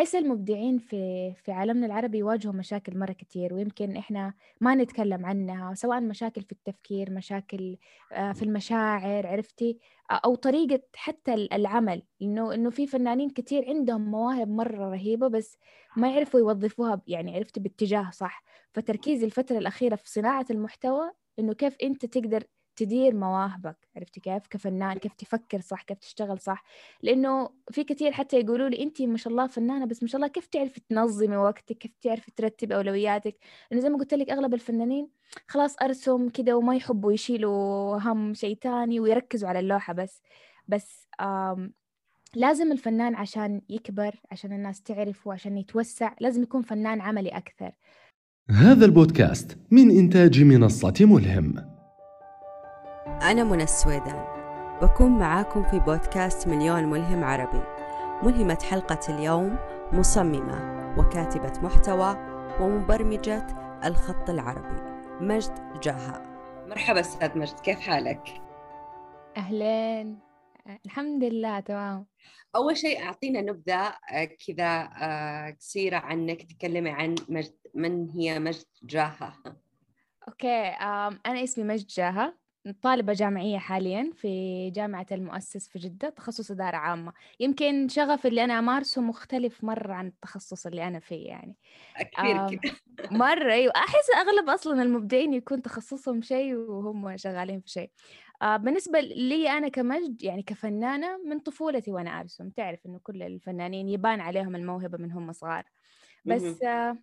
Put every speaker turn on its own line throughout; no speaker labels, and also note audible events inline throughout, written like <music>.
أحس المبدعين في في عالمنا العربي يواجهوا مشاكل مرة كتير ويمكن إحنا ما نتكلم عنها سواء مشاكل في التفكير مشاكل آه، في المشاعر عرفتي؟ أو طريقة حتى العمل. إنه إنه في فنانين كتير عندهم مواهب مرة رهيبة بس ما يعرفوا يوظفوها يعني عرفتي؟ باتجاه صح. فتركيزي الفترة الأخيرة في صناعة المحتوى إنه كيف أنت تقدر تدير مواهبك عرفتي كيف؟ كفنان كيف تفكر صح كيف تشتغل صح. لأنه في كثير حتى يقولوا لي انت ما شاء الله فنانة بس ما شاء الله كيف تعرفي تنظمي وقتك؟ كيف تعرفي ترتبي أولوياتك؟ لأنه زي ما قلت لك أغلب الفنانين خلاص ارسم كده وما يحبوا يشيلوا هم شيء تاني ويركزوا على اللوحة بس. بس لازم الفنان عشان يكبر عشان الناس تعرفه عشان يتوسع لازم يكون فنان عملي أكثر.
هذا البودكاست من إنتاج منصة ملهم.
أنا منى السويدان بكون معاكم في بودكاست مليون ملهم عربي. ملهمة حلقة اليوم مصممة وكاتبة محتوى ومبرمجة الخط العربي مجد جاها.
مرحبا أستاذ مجد كيف حالك؟
أهلين. الحمد لله تمام.
أول شيء أعطينا نبذة آه، كذا آه، قصيرة عنك تكلمي عن مجد من هي مجد جاها؟
أوكي أنا اسمي مجد جاها. طالبة جامعية حاليا في جامعة المؤسس في جدة تخصص إدارة عامة. يمكن شغف اللي أنا أمارسه مختلف مرة عن التخصص اللي أنا فيه يعني.
كثير كده <laughs>
مرة أيوة. أحس أغلب أصلا المبدعين يكون تخصصهم شيء وهم شغالين في شيء. آه بالنسبة لي أنا كمجد يعني كفنانة من طفولتي وأنا أرسم. تعرف إنه كل الفنانين يبان عليهم الموهبة من هم صغار. بس آه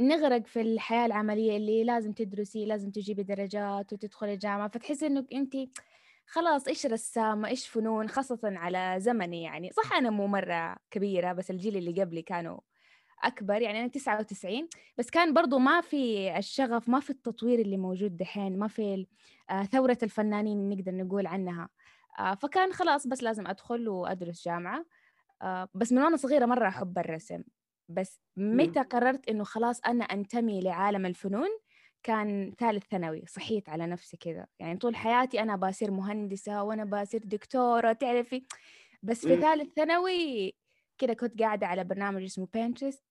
نغرق في الحياة العملية اللي لازم تدرسي لازم تجيبي درجات وتدخلي الجامعة فتحسي إنك أنت خلاص إيش رسامة إيش فنون خاصة على زمني يعني. صح أنا مو مرة كبيرة بس الجيل اللي قبلي كانوا أكبر. يعني أنا 99 بس كان برضو ما في الشغف ما في التطوير اللي موجود دحين ما في آه، ثورة الفنانين نقدر نقول عنها. آه، فكان خلاص بس لازم أدخل وأدرس جامعة. آه، بس من وأنا صغيرة مرة أحب الرسم. بس متى قررت إنه خلاص أنا أنتمي لعالم الفنون؟ كان ثالث ثانوي صحيت على نفسي كذا يعني طول حياتي أنا بصير مهندسة وأنا بصير دكتورة تعرفي؟ بس في ثالث ثانوي كده كنت قاعدة على برنامج اسمه بينترست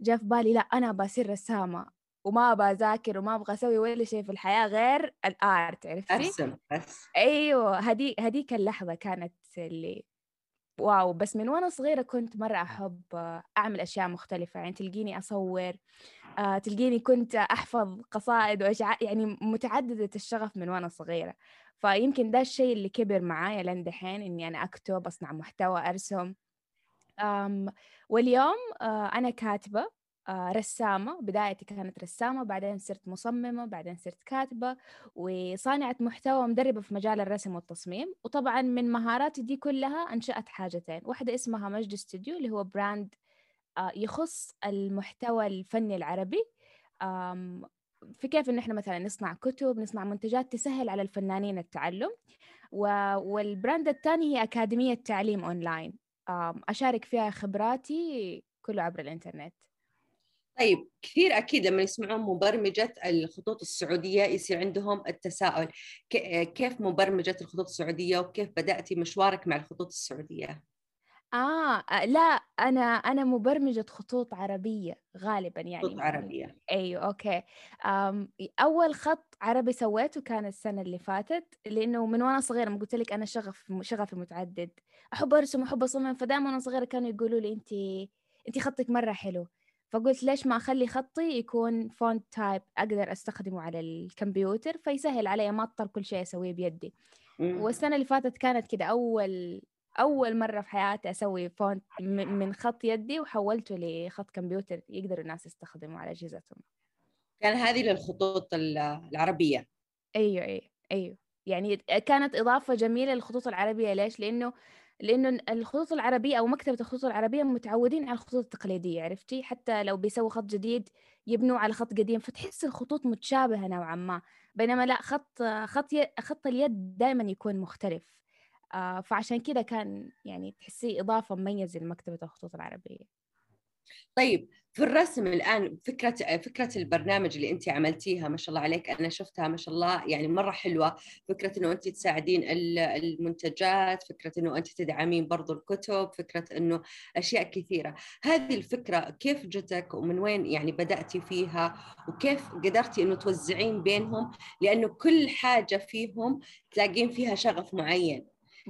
جاء في بالي لا أنا بصير رسامة وما أبغى اذاكر وما أبغى أسوي ولا شيء في الحياة غير الآرت عرفتي؟
أرسم بس
أيوه هدي هديك اللحظة كانت اللي واو بس من وأنا صغيرة كنت مرة أحب أعمل أشياء مختلفة يعني تلقيني أصور آه، تلقيني كنت أحفظ قصائد واشعار يعني متعددة الشغف من وأنا صغيرة. فيمكن ده الشيء اللي كبر معايا لين دحين إني أنا أكتب أصنع محتوى أرسم. واليوم آه، أنا كاتبة. رسامة بدايتي كانت رسامة بعدين صرت مصممة بعدين صرت كاتبة وصانعة محتوى ومدربة في مجال الرسم والتصميم. وطبعا من مهاراتي دي كلها أنشأت حاجتين. واحدة اسمها مجد استوديو اللي هو brand آه، يخص المحتوى الفني العربي. في كيف إن إحنا مثلا نصنع كتب نصنع منتجات تسهل على الفنانين التعلم. وال brand الثاني هي أكاديمية تعليم أونلاين. أشارك فيها خبراتي كله عبر الإنترنت.
طيب كثير أكيد لما يسمعون مبرمجة الخطوط السعودية يصير عندهم التساؤل كيف مبرمجة الخطوط السعودية وكيف بدأتي مشوارك مع الخطوط السعودية؟
آه لا أنا أنا مبرمجة خطوط عربية غالبا يعني
خطوط عربية.
أيوه okay. أول خط عربي سويته كان السنة اللي فاتت لأنه من وأنا صغيرة ما قلت لك أنا شغف شغفي متعدد. أحب أرسم وأحب أصمم فدائما وأنا صغيرة كانوا يقولوا لي أنت أنت خطك مرة حلو. فقلت ليش ما أخلي خطي يكون font type أقدر أستخدمه على الكمبيوتر فيسهل علي ما أضطر كل شيء أسويه بيدي. والسنة اللي فاتت كانت كده أول أول مرة في حياتي أسوي فونت من خط يدي وحولته لخط كمبيوتر يقدروا الناس يستخدموا على أجهزتهم.
كان هذه للخطوط العربية.
أيوه أيوه أيوه. يعني كانت إضافة جميلة للخطوط العربية ليش؟ لأنه لأنه الخطوط العربية أو مكتبة الخطوط العربية متعودين على الخطوط التقليدية عرفتي؟ حتى لو بيسووا خط جديد يبنوا على خط قديم فتحس الخطوط متشابهة نوعا ما. بينما لأ خط خط خط اليد دائما يكون مختلف. آه، فعشان كذا كان يعني تحسيه إضافة مميزه لمكتبة الخطوط العربية.
طيب في الرسم الآن فكرة فكرة البرنامج اللي أنت عملتيها ما شاء الله عليك أنا شفتها ما شاء الله يعني مرة حلوة. فكرة إنه أنت تساعدين المنتجات فكرة إنه أنت تدعمين برضو الكتب فكرة إنه أشياء كثيرة. هذه الفكرة كيف جتك ومن وين يعني بدأتي فيها؟ وكيف قدرتي إنه توزعين بينهم؟ لأنه كل حاجة فيهم تلاقين فيها شغف معين.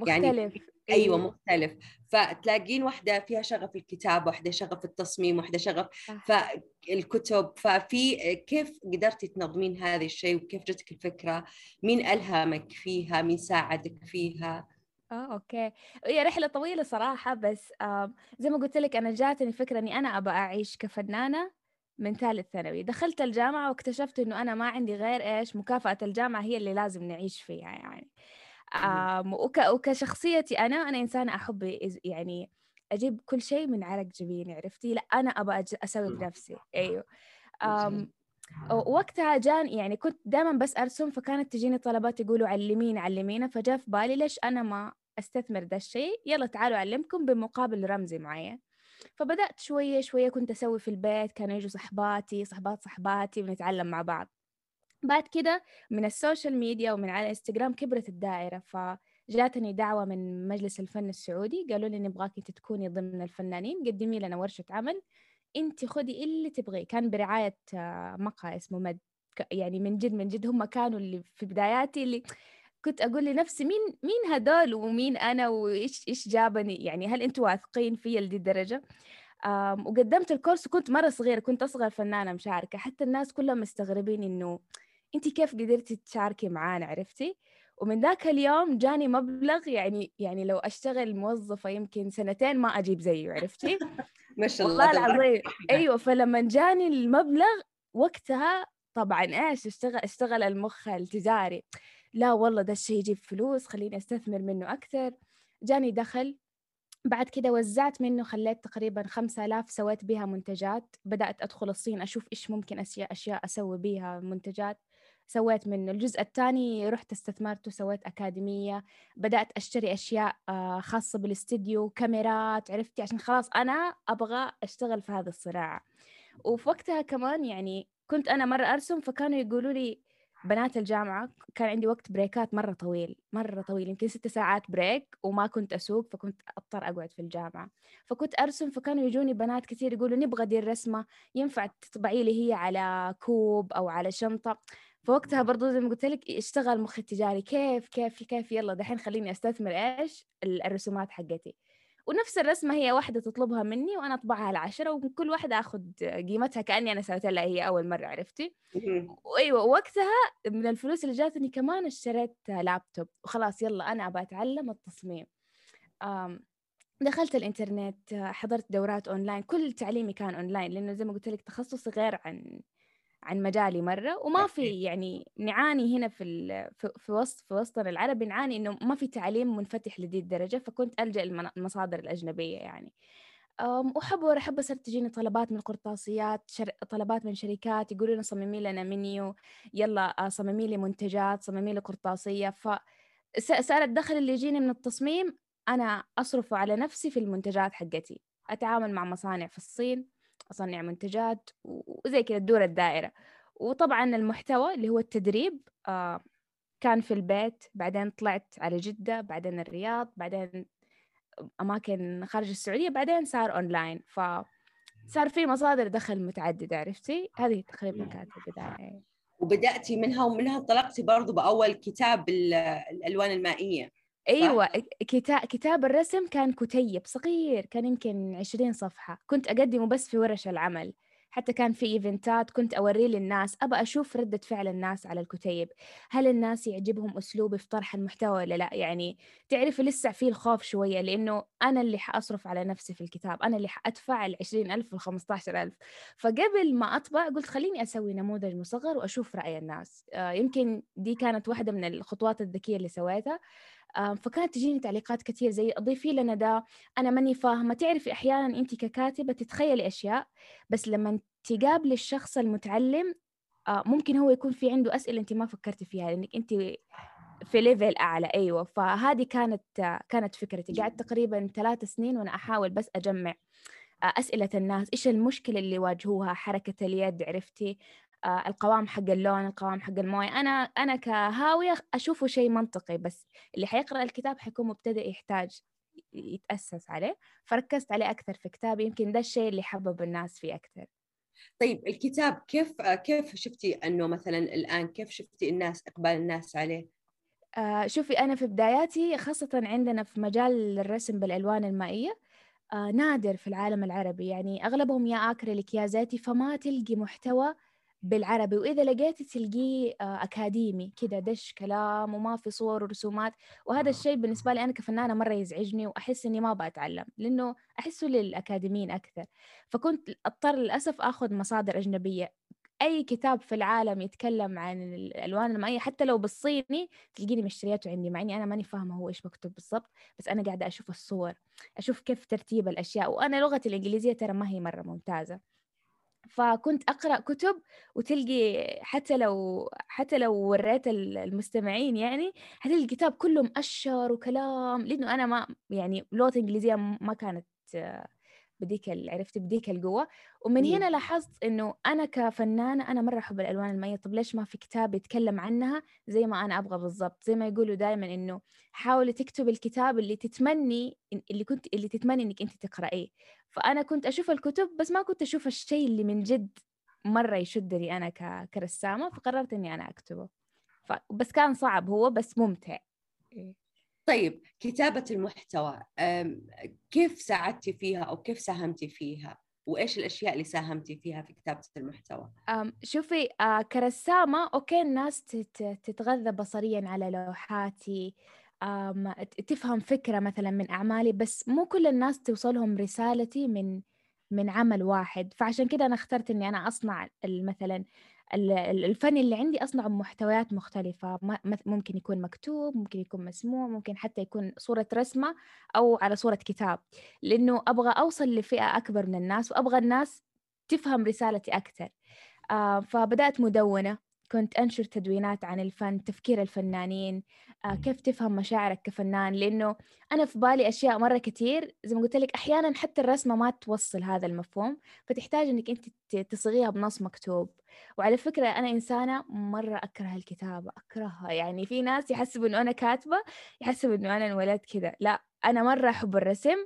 يعني مختلف. يعني
أيوه مختلف. فتلاقين واحدة فيها شغف الكتاب واحدة شغف التصميم واحدة شغف فالكتب ففي كيف قدرتي تنظمين هذا الشيء وكيف جتك الفكرة؟ مين ألهمك فيها؟ مين ساعدك فيها؟
آه أوكي. هي رحلة طويلة صراحة بس آه زي ما قلت لك أنا جاتني فكرة إني أنا ابى أعيش كفنانة من ثالث ثانوي. دخلت الجامعة واكتشفت إنه أنا ما عندي غير إيش مكافأة الجامعة هي اللي لازم نعيش فيها يعني. وك وكشخصيتي أنا أنا إنسانة أحب يعني أجيب كل شيء من عرق جبيني عرفتي؟ لا أنا ابى أسوي بنفسي. أيوه. وقتها جان يعني كنت دائما بس أرسم فكانت تجيني طلبات يقولوا علمينا علمينا فجاء في بالي ليش أنا ما أستثمر ده الشيء؟ يلا تعالوا أعلمكم بمقابل رمزي معين فبدأت شوية شوية كنت أسوي في البيت كانوا يجوا صحباتي صحبات صحباتي ونتعلم مع بعض. بعد كده من ال social media ومن على انستغرام كبرت الدائرة فجاتني دعوة من مجلس الفن السعودي قالوا لي نبغاك أنت تكوني ضمن الفنانين قدمي لنا ورشة عمل أنت خدي اللي تبغيه. كان برعاية آه، مقهى اسمه مد يعني من جد من جد هم كانوا اللي في بداياتي اللي كنت أقول لنفسي مين مين هدول ومين أنا وإيش إيش جابني؟ يعني هل أنتم واثقين في لدي الدرجة؟ وقدمت الكورس وكنت مرة صغيرة كنت أصغر فنانة مشاركة حتى الناس كلهم مستغربين إنه انت كيف قدرتي تشاركي معانا عرفتي ومن ذاك اليوم جاني مبلغ يعني يعني لو أشتغل موظفة يمكن سنتين ما أجيب زيه عرفتي <laughs>
ما شاء الله
والله العظيم. أيوه فلما جاني المبلغ وقتها طبعا إيش اشتغل اشتغل المخ التجاري. لا والله ده الشيء يجيب فلوس خليني أستثمر منه أكثر. جاني دخل بعد كده وزعت منه خليت تقريبا خمسة آلاف سويت بها منتجات. بدأت أدخل الصين أشوف إيش ممكن أشياء أشياء أسوي بها منتجات. سويت منه. الجزء الثاني رحت استثمرت وسويت أكاديمية بدأت أشتري أشياء آه، خاصة بالاستديو كاميرات عرفتي؟ عشان خلاص أنا أبغى أشتغل في هذا الصراع وفي وقتها كمان يعني كنت أنا مرة أرسم فكانوا يقولوا لي بنات الجامعة كان عندي وقت break ات مرة طويل مرة طويل يمكن ست ساعات break وما كنت أسوق فكنت أضطر أقعد في الجامعة. فكنت أرسم فكانوا يجوني بنات كثير يقولوا نبغى دي الرسمة ينفع تطبعي لي هي على كوب أو على شنطة؟ فوقتها برضو زي ما قلت لك اشتغل مخي التجاري. كيف كيف كيف؟ يلا دحين خليني أستثمر إيش؟ الرسومات حقتي. ونفس الرسمة هي واحدة تطلبها مني وأنا أطبعها على عشرة ومن كل واحدة أخذ قيمتها كأني أنا سويت لها هي أول مرة عرفتي؟ وأيوة وقتها من الفلوس اللي جاتني كمان اشتريت لابتوب وخلاص يلا أنا أبغى أتعلم التصميم. دخلت الإنترنت حضرت دورات أونلاين كل تعليمي كان أونلاين لأنه زي ما قلت لك تخصصي غير عن عن مجالي مرة وما في يعني نعاني هنا في في وسط في وسطنا العربي نعاني إنه ما في تعليم منفتح لدي الدرجة فكنت ألجأ المصادر الأجنبية يعني. وحبة ورا حبة صارت تجيني طلبات من قرطاسيات شر... طلبات من شركات يقولوا لنا صممي لنا منيو يلا آه، صممي لي منتجات صممي لي قرطاسية. ف صار الدخل اللي يجيني من التصميم أنا أصرفه على نفسي في المنتجات حقتي. أتعامل مع مصانع في الصين أصنع منتجات وزي كذا تدور الدائرة. وطبعا المحتوى اللي هو التدريب آه كان في البيت بعدين طلعت على جدة بعدين الرياض بعدين أماكن خارج السعودية بعدين صار أونلاين. فصار في مصادر دخل متعددة عرفتي؟ هذه تقريبا كانت البداية.
وبدأتي منها ومنها انطلقتي برضو بأول كتاب الألوان المائية.
أيوه كتاب كتاب الرسم كان كتيب صغير كان يمكن عشرين صفحة. كنت أقدمه بس في ورش العمل. حتى كان في إيفنتات كنت أوريه للناس. أبى أشوف ردة فعل الناس على الكتيب. هل الناس يعجبهم أسلوبي في طرح المحتوى ولا لا؟ يعني تعرفي لسه في الخوف شوية لأنه أنا اللي حأصرف على نفسي في الكتاب. أنا اللي حأدفع ال ألف وال 15000 فقبل ما أطبع قلت خليني أسوي نموذج مصغر وأشوف رأي الناس. آه، يمكن دي كانت واحدة من الخطوات الذكية اللي سويتها. فكانت تجيني تعليقات كثير زي ضيفي لنا ده أنا ماني فاهمة. تعرفي أحيانا أنت ككاتبة تتخيلي أشياء بس لما تقابلي الشخص المتعلم آه، ممكن هو يكون في عنده أسئلة أنت ما فكرتي فيها لأنك أنت في ليفل أعلى. أيوة فهذه كانت كانت فكرتي. قعدت تقريبا ثلاث سنين وأنا أحاول بس أجمع آه، أسئلة الناس. إيش المشكلة اللي يواجهوها حركة اليد عرفتي؟ آه، القوام حق اللون القوام حق الموية. أنا أنا كهاوية أشوفه شيء منطقي بس اللي حيقرأ الكتاب حيكون مبتدئ يحتاج يتأسس عليه. فركزت عليه أكثر في كتابي يمكن ده الشيء اللي حبب الناس فيه أكثر.
طيب الكتاب كيف كيف شفتي أنه مثلا الآن كيف شفتي الناس إقبال الناس عليه؟
آه شوفي أنا في بداياتي خاصة عندنا في مجال الرسم بالألوان المائية آه نادر في العالم العربي. يعني أغلبهم يا أكريليك يا زيتي فما تلقي محتوى بالعربي وإذا لقيتي تلقيه آه، أكاديمي كده دش كلام وما في صور ورسومات. وهذا الشيء بالنسبة لي أنا كفنانة مرة يزعجني وأحس إني ما بتعلم لأنه أحسه للأكاديميين أكثر. فكنت أضطر للأسف أخذ مصادر أجنبية. أي كتاب في العالم يتكلم عن الألوان المائية حتى لو بالصيني تلقيني مشترياته عندي مع إني أنا ماني فاهمة هو إيش مكتوب بالضبط. بس أنا قاعدة أشوف الصور أشوف كيف ترتيب الأشياء. وأنا لغتي الإنجليزية ترى ما هي مرة ممتازة. فكنت أقرأ كتب وتلقي حتى لو حتى لو وريت المستمعين يعني حتلقي الكتاب كله مأشر وكلام لأنه أنا ما يعني لغتي الانجليزيه ما كانت بديك عرفت بديك القوة. ومن هنا لاحظت إنه أنا كفنانة أنا مرة أحب الألوان المائية طب ليش ما في كتاب يتكلم عنها زي ما أنا أبغى بالضبط؟ زي ما يقولوا دائما إنه حاولي تكتب الكتاب اللي تتمني اللي كنت اللي تتمني إنك أنت تقرأيه. فأنا كنت أشوف الكتب بس ما كنت أشوف الشيء اللي من جد مرة يشدني أنا كرسامة فقررت إني أنا أكتبه. ف... بس كان صعب هو بس ممتع.
إيه. طيب كتابة المحتوى كيف ساعدتي فيها أو كيف ساهمتي فيها؟ وإيش الأشياء اللي ساهمتي فيها في كتابة المحتوى؟
شوفي آه، كرسامة أوكي الناس تتغذى بصريا على لوحاتي تفهم فكرة مثلا من أعمالي بس مو كل الناس توصلهم رسالتي من من عمل واحد فعشان كده أنا اخترت إني أنا أصنع مثلا الفن اللي عندي أصنع محتويات مختلفة ممكن يكون مكتوب ممكن يكون مسموع ممكن حتى يكون صورة رسمة أو على صورة كتاب لأنه أبغى أوصل لفئة أكبر من الناس وأبغى الناس تفهم رسالتي أكثر آه فبدأت مدونة. كنت أنشر تدوينات عن الفن تفكير الفنانين آه كيف تفهم مشاعرك كفنان؟ لأنه أنا في بالي أشياء مرة كتير زي ما قلت لك أحيانا حتى الرسمة ما توصل هذا المفهوم فتحتاج أنك أنت تصيغيها بنص مكتوب. وعلى فكرة أنا إنسانة مرة أكره الكتابة أكرهها. يعني في ناس يحسبوا إنه أنا كاتبة يحسبوا إنه أنا انولدت كذا لا أنا مرة أحب الرسم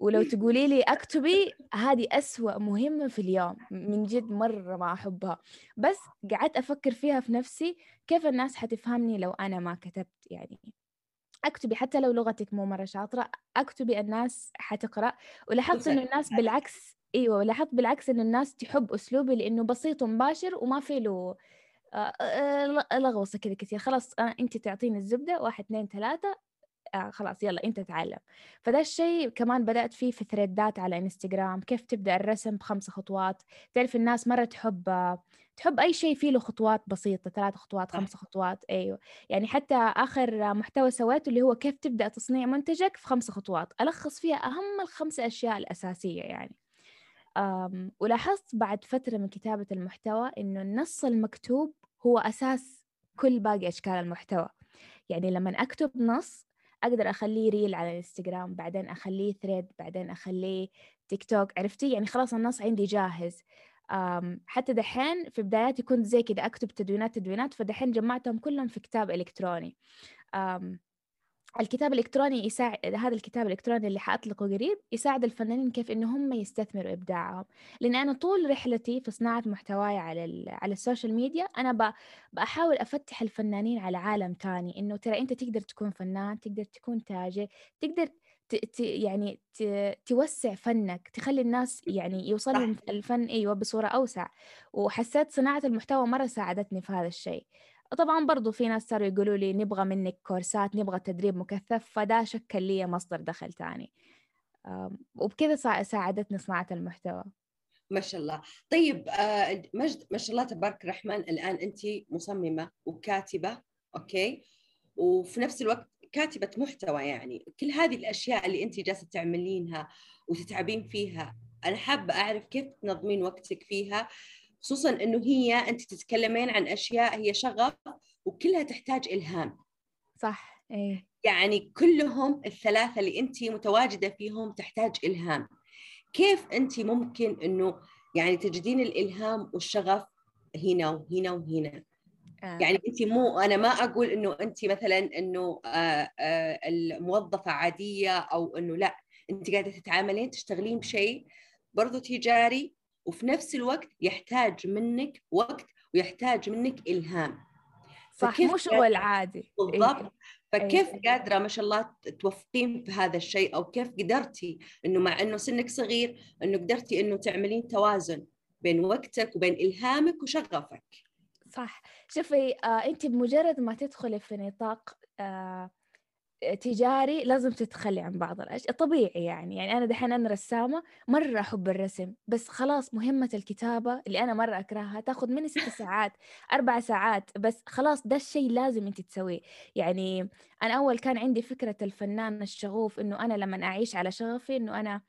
ولو تقولي لي أكتبي هذه أسوأ مهمة في اليوم من جد مرة ما أحبها. بس قعدت أفكر فيها في نفسي كيف الناس حتفهمني لو أنا ما كتبت؟ يعني أكتبي حتى لو لغتك مو مرة شاطرة أكتبي الناس حتقرأ. ولاحظت إنه الناس بالعكس إيوه لاحظت بالعكس إنه الناس تحب أسلوبي لأنه بسيط ومباشر وما في له آه، آه، لغوصة كذا كثير. خلاص أنت تعطيني الزبدة واحد اثنين ثلاثة. آه خلاص يلا أنت تعلم. فده الشيء كمان بدأت فيه في ثريدات على انستغرام كيف تبدأ الرسم بخمسة خطوات. تعرف الناس مرة تحب تحب أي شيء فيه له خطوات بسيطة ثلاث خطوات خمسة خطوات أيوه. يعني حتى آخر محتوى سويته اللي هو كيف تبدأ تصنيع منتجك في خمسة خطوات. ألخص فيها أهم الخمسة أشياء الأساسية يعني. أم ولاحظت بعد فترة من كتابة المحتوى إنه النص المكتوب هو أساس كل باقي أشكال المحتوى. يعني لما أكتب نص أقدر أخليه reel على الإنستغرام بعدين أخليه thread بعدين أخليه تيك توك عرفتي؟ يعني خلاص النص عندي جاهز. حتى دحين في بداياتي كنت زي كده أكتب تدوينات تدوينات فدحين جمعتهم كلهم في كتاب إلكتروني. الكتاب الإلكتروني يساعد هذا الكتاب الإلكتروني اللي حأطلقه قريب يساعد الفنانين كيف إنه هم يستثمروا إبداعهم. لأن أنا طول رحلتي في صناعة محتواي على على ال social media أنا بحاول أفتح الفنانين على عالم تاني. إنه ترى أنت تقدر تكون فنان تقدر تكون تاجر تقدر ت... ت... يعني ت... توسع فنك تخلي الناس يعني يوصلهم الفن أيوه بصورة أوسع. وحسيت صناعة المحتوى مرة ساعدتني في هذا الشيء. طبعا برضو في ناس صاروا يقولوا لي نبغى منك course ات نبغى تدريب مكثف فده شكل لي مصدر دخل تاني. وبكذا ساعدتني صناعة المحتوى.
ما شاء الله. طيب آه، مجد ما شاء الله تبارك الرحمن الآن أنت مصممة وكاتبة أوكي؟ وفي نفس الوقت كاتبة محتوى يعني. كل هذه الأشياء اللي أنت جالسة تعملينها وتتعبين فيها أنا حابة أعرف كيف تنظمين وقتك فيها؟ خصوصا إنه هي أنت تتكلمين عن أشياء هي شغف وكلها تحتاج إلهام.
صح إيه.
يعني كلهم الثلاثة اللي أنت متواجدة فيهم تحتاج إلهام. كيف أنت ممكن إنه يعني تجدين الإلهام والشغف هنا وهنا وهنا؟
آه.
يعني أنت مو أنا ما أقول إنه أنت مثلا إنه آه، آه، الموظفة عادية أو إنه لا. أنت قاعدة تتعاملين تشتغلين بشيء برضو تجاري وفي نفس الوقت يحتاج منك وقت ويحتاج منك إلهام.
صح
فكيف
مو شغل عادي
بالضبط.
إيه.
فكيف
أيوة.
قادرة ما شاء الله توفقين في هذا الشيء؟ أو كيف قدرتي إنه مع إنه سنك صغير إنه قدرتي إنه تعملين توازن بين وقتك وبين إلهامك وشغفك؟
صح. شوفي آه انت بمجرد ما تدخلي في نطاق آه تجاري لازم تتخلي عن بعض الأشياء طبيعي يعني يعني أنا دحين أنا رسامة مرة أحب الرسم بس خلاص مهمة الكتابة اللي أنا مرة أكرهها تاخذ مني ست ساعات أربع ساعات بس خلاص ده الشيء لازم انت تسويه. يعني أنا أول كان عندي فكرة الفنان الشغوف إنه أنا لما أعيش على شغفي إنه أنا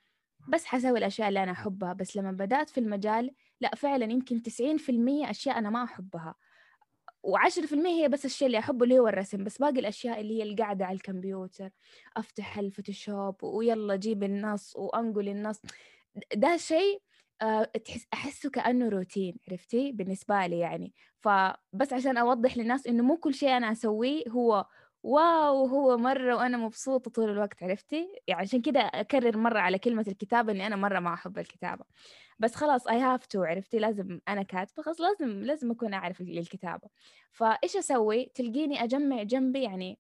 بس حسوي الأشياء اللي أنا أحبها بس لما بدأت في المجال لا فعلا يمكن 90% أشياء أنا ما أحبها. و10% هي بس الشيء اللي أحبه اللي هو الرسم. بس باقي الأشياء اللي هي القعدة على الكمبيوتر أفتح الفوتوشوب ويلا جيب النص وأنقل النص. ده شيء آه، تحس أحسه كأنه روتين عرفتي؟ بالنسبة لي يعني. فبس عشان أوضح للناس إنه مو كل شيء أنا أسويه هو wow هو مرة وأنا مبسوطة طول الوقت عرفتي؟ يعني عشان كده أكرر مرة على كلمة الكتابة إني أنا مرة ما أحب الكتابة. بس خلاص I have to عرفتي؟ لازم أنا كاتبة خلاص لازم لازم أكون أعرف الكتابة. فإيش أسوي؟ تلقيني أجمع جنبي يعني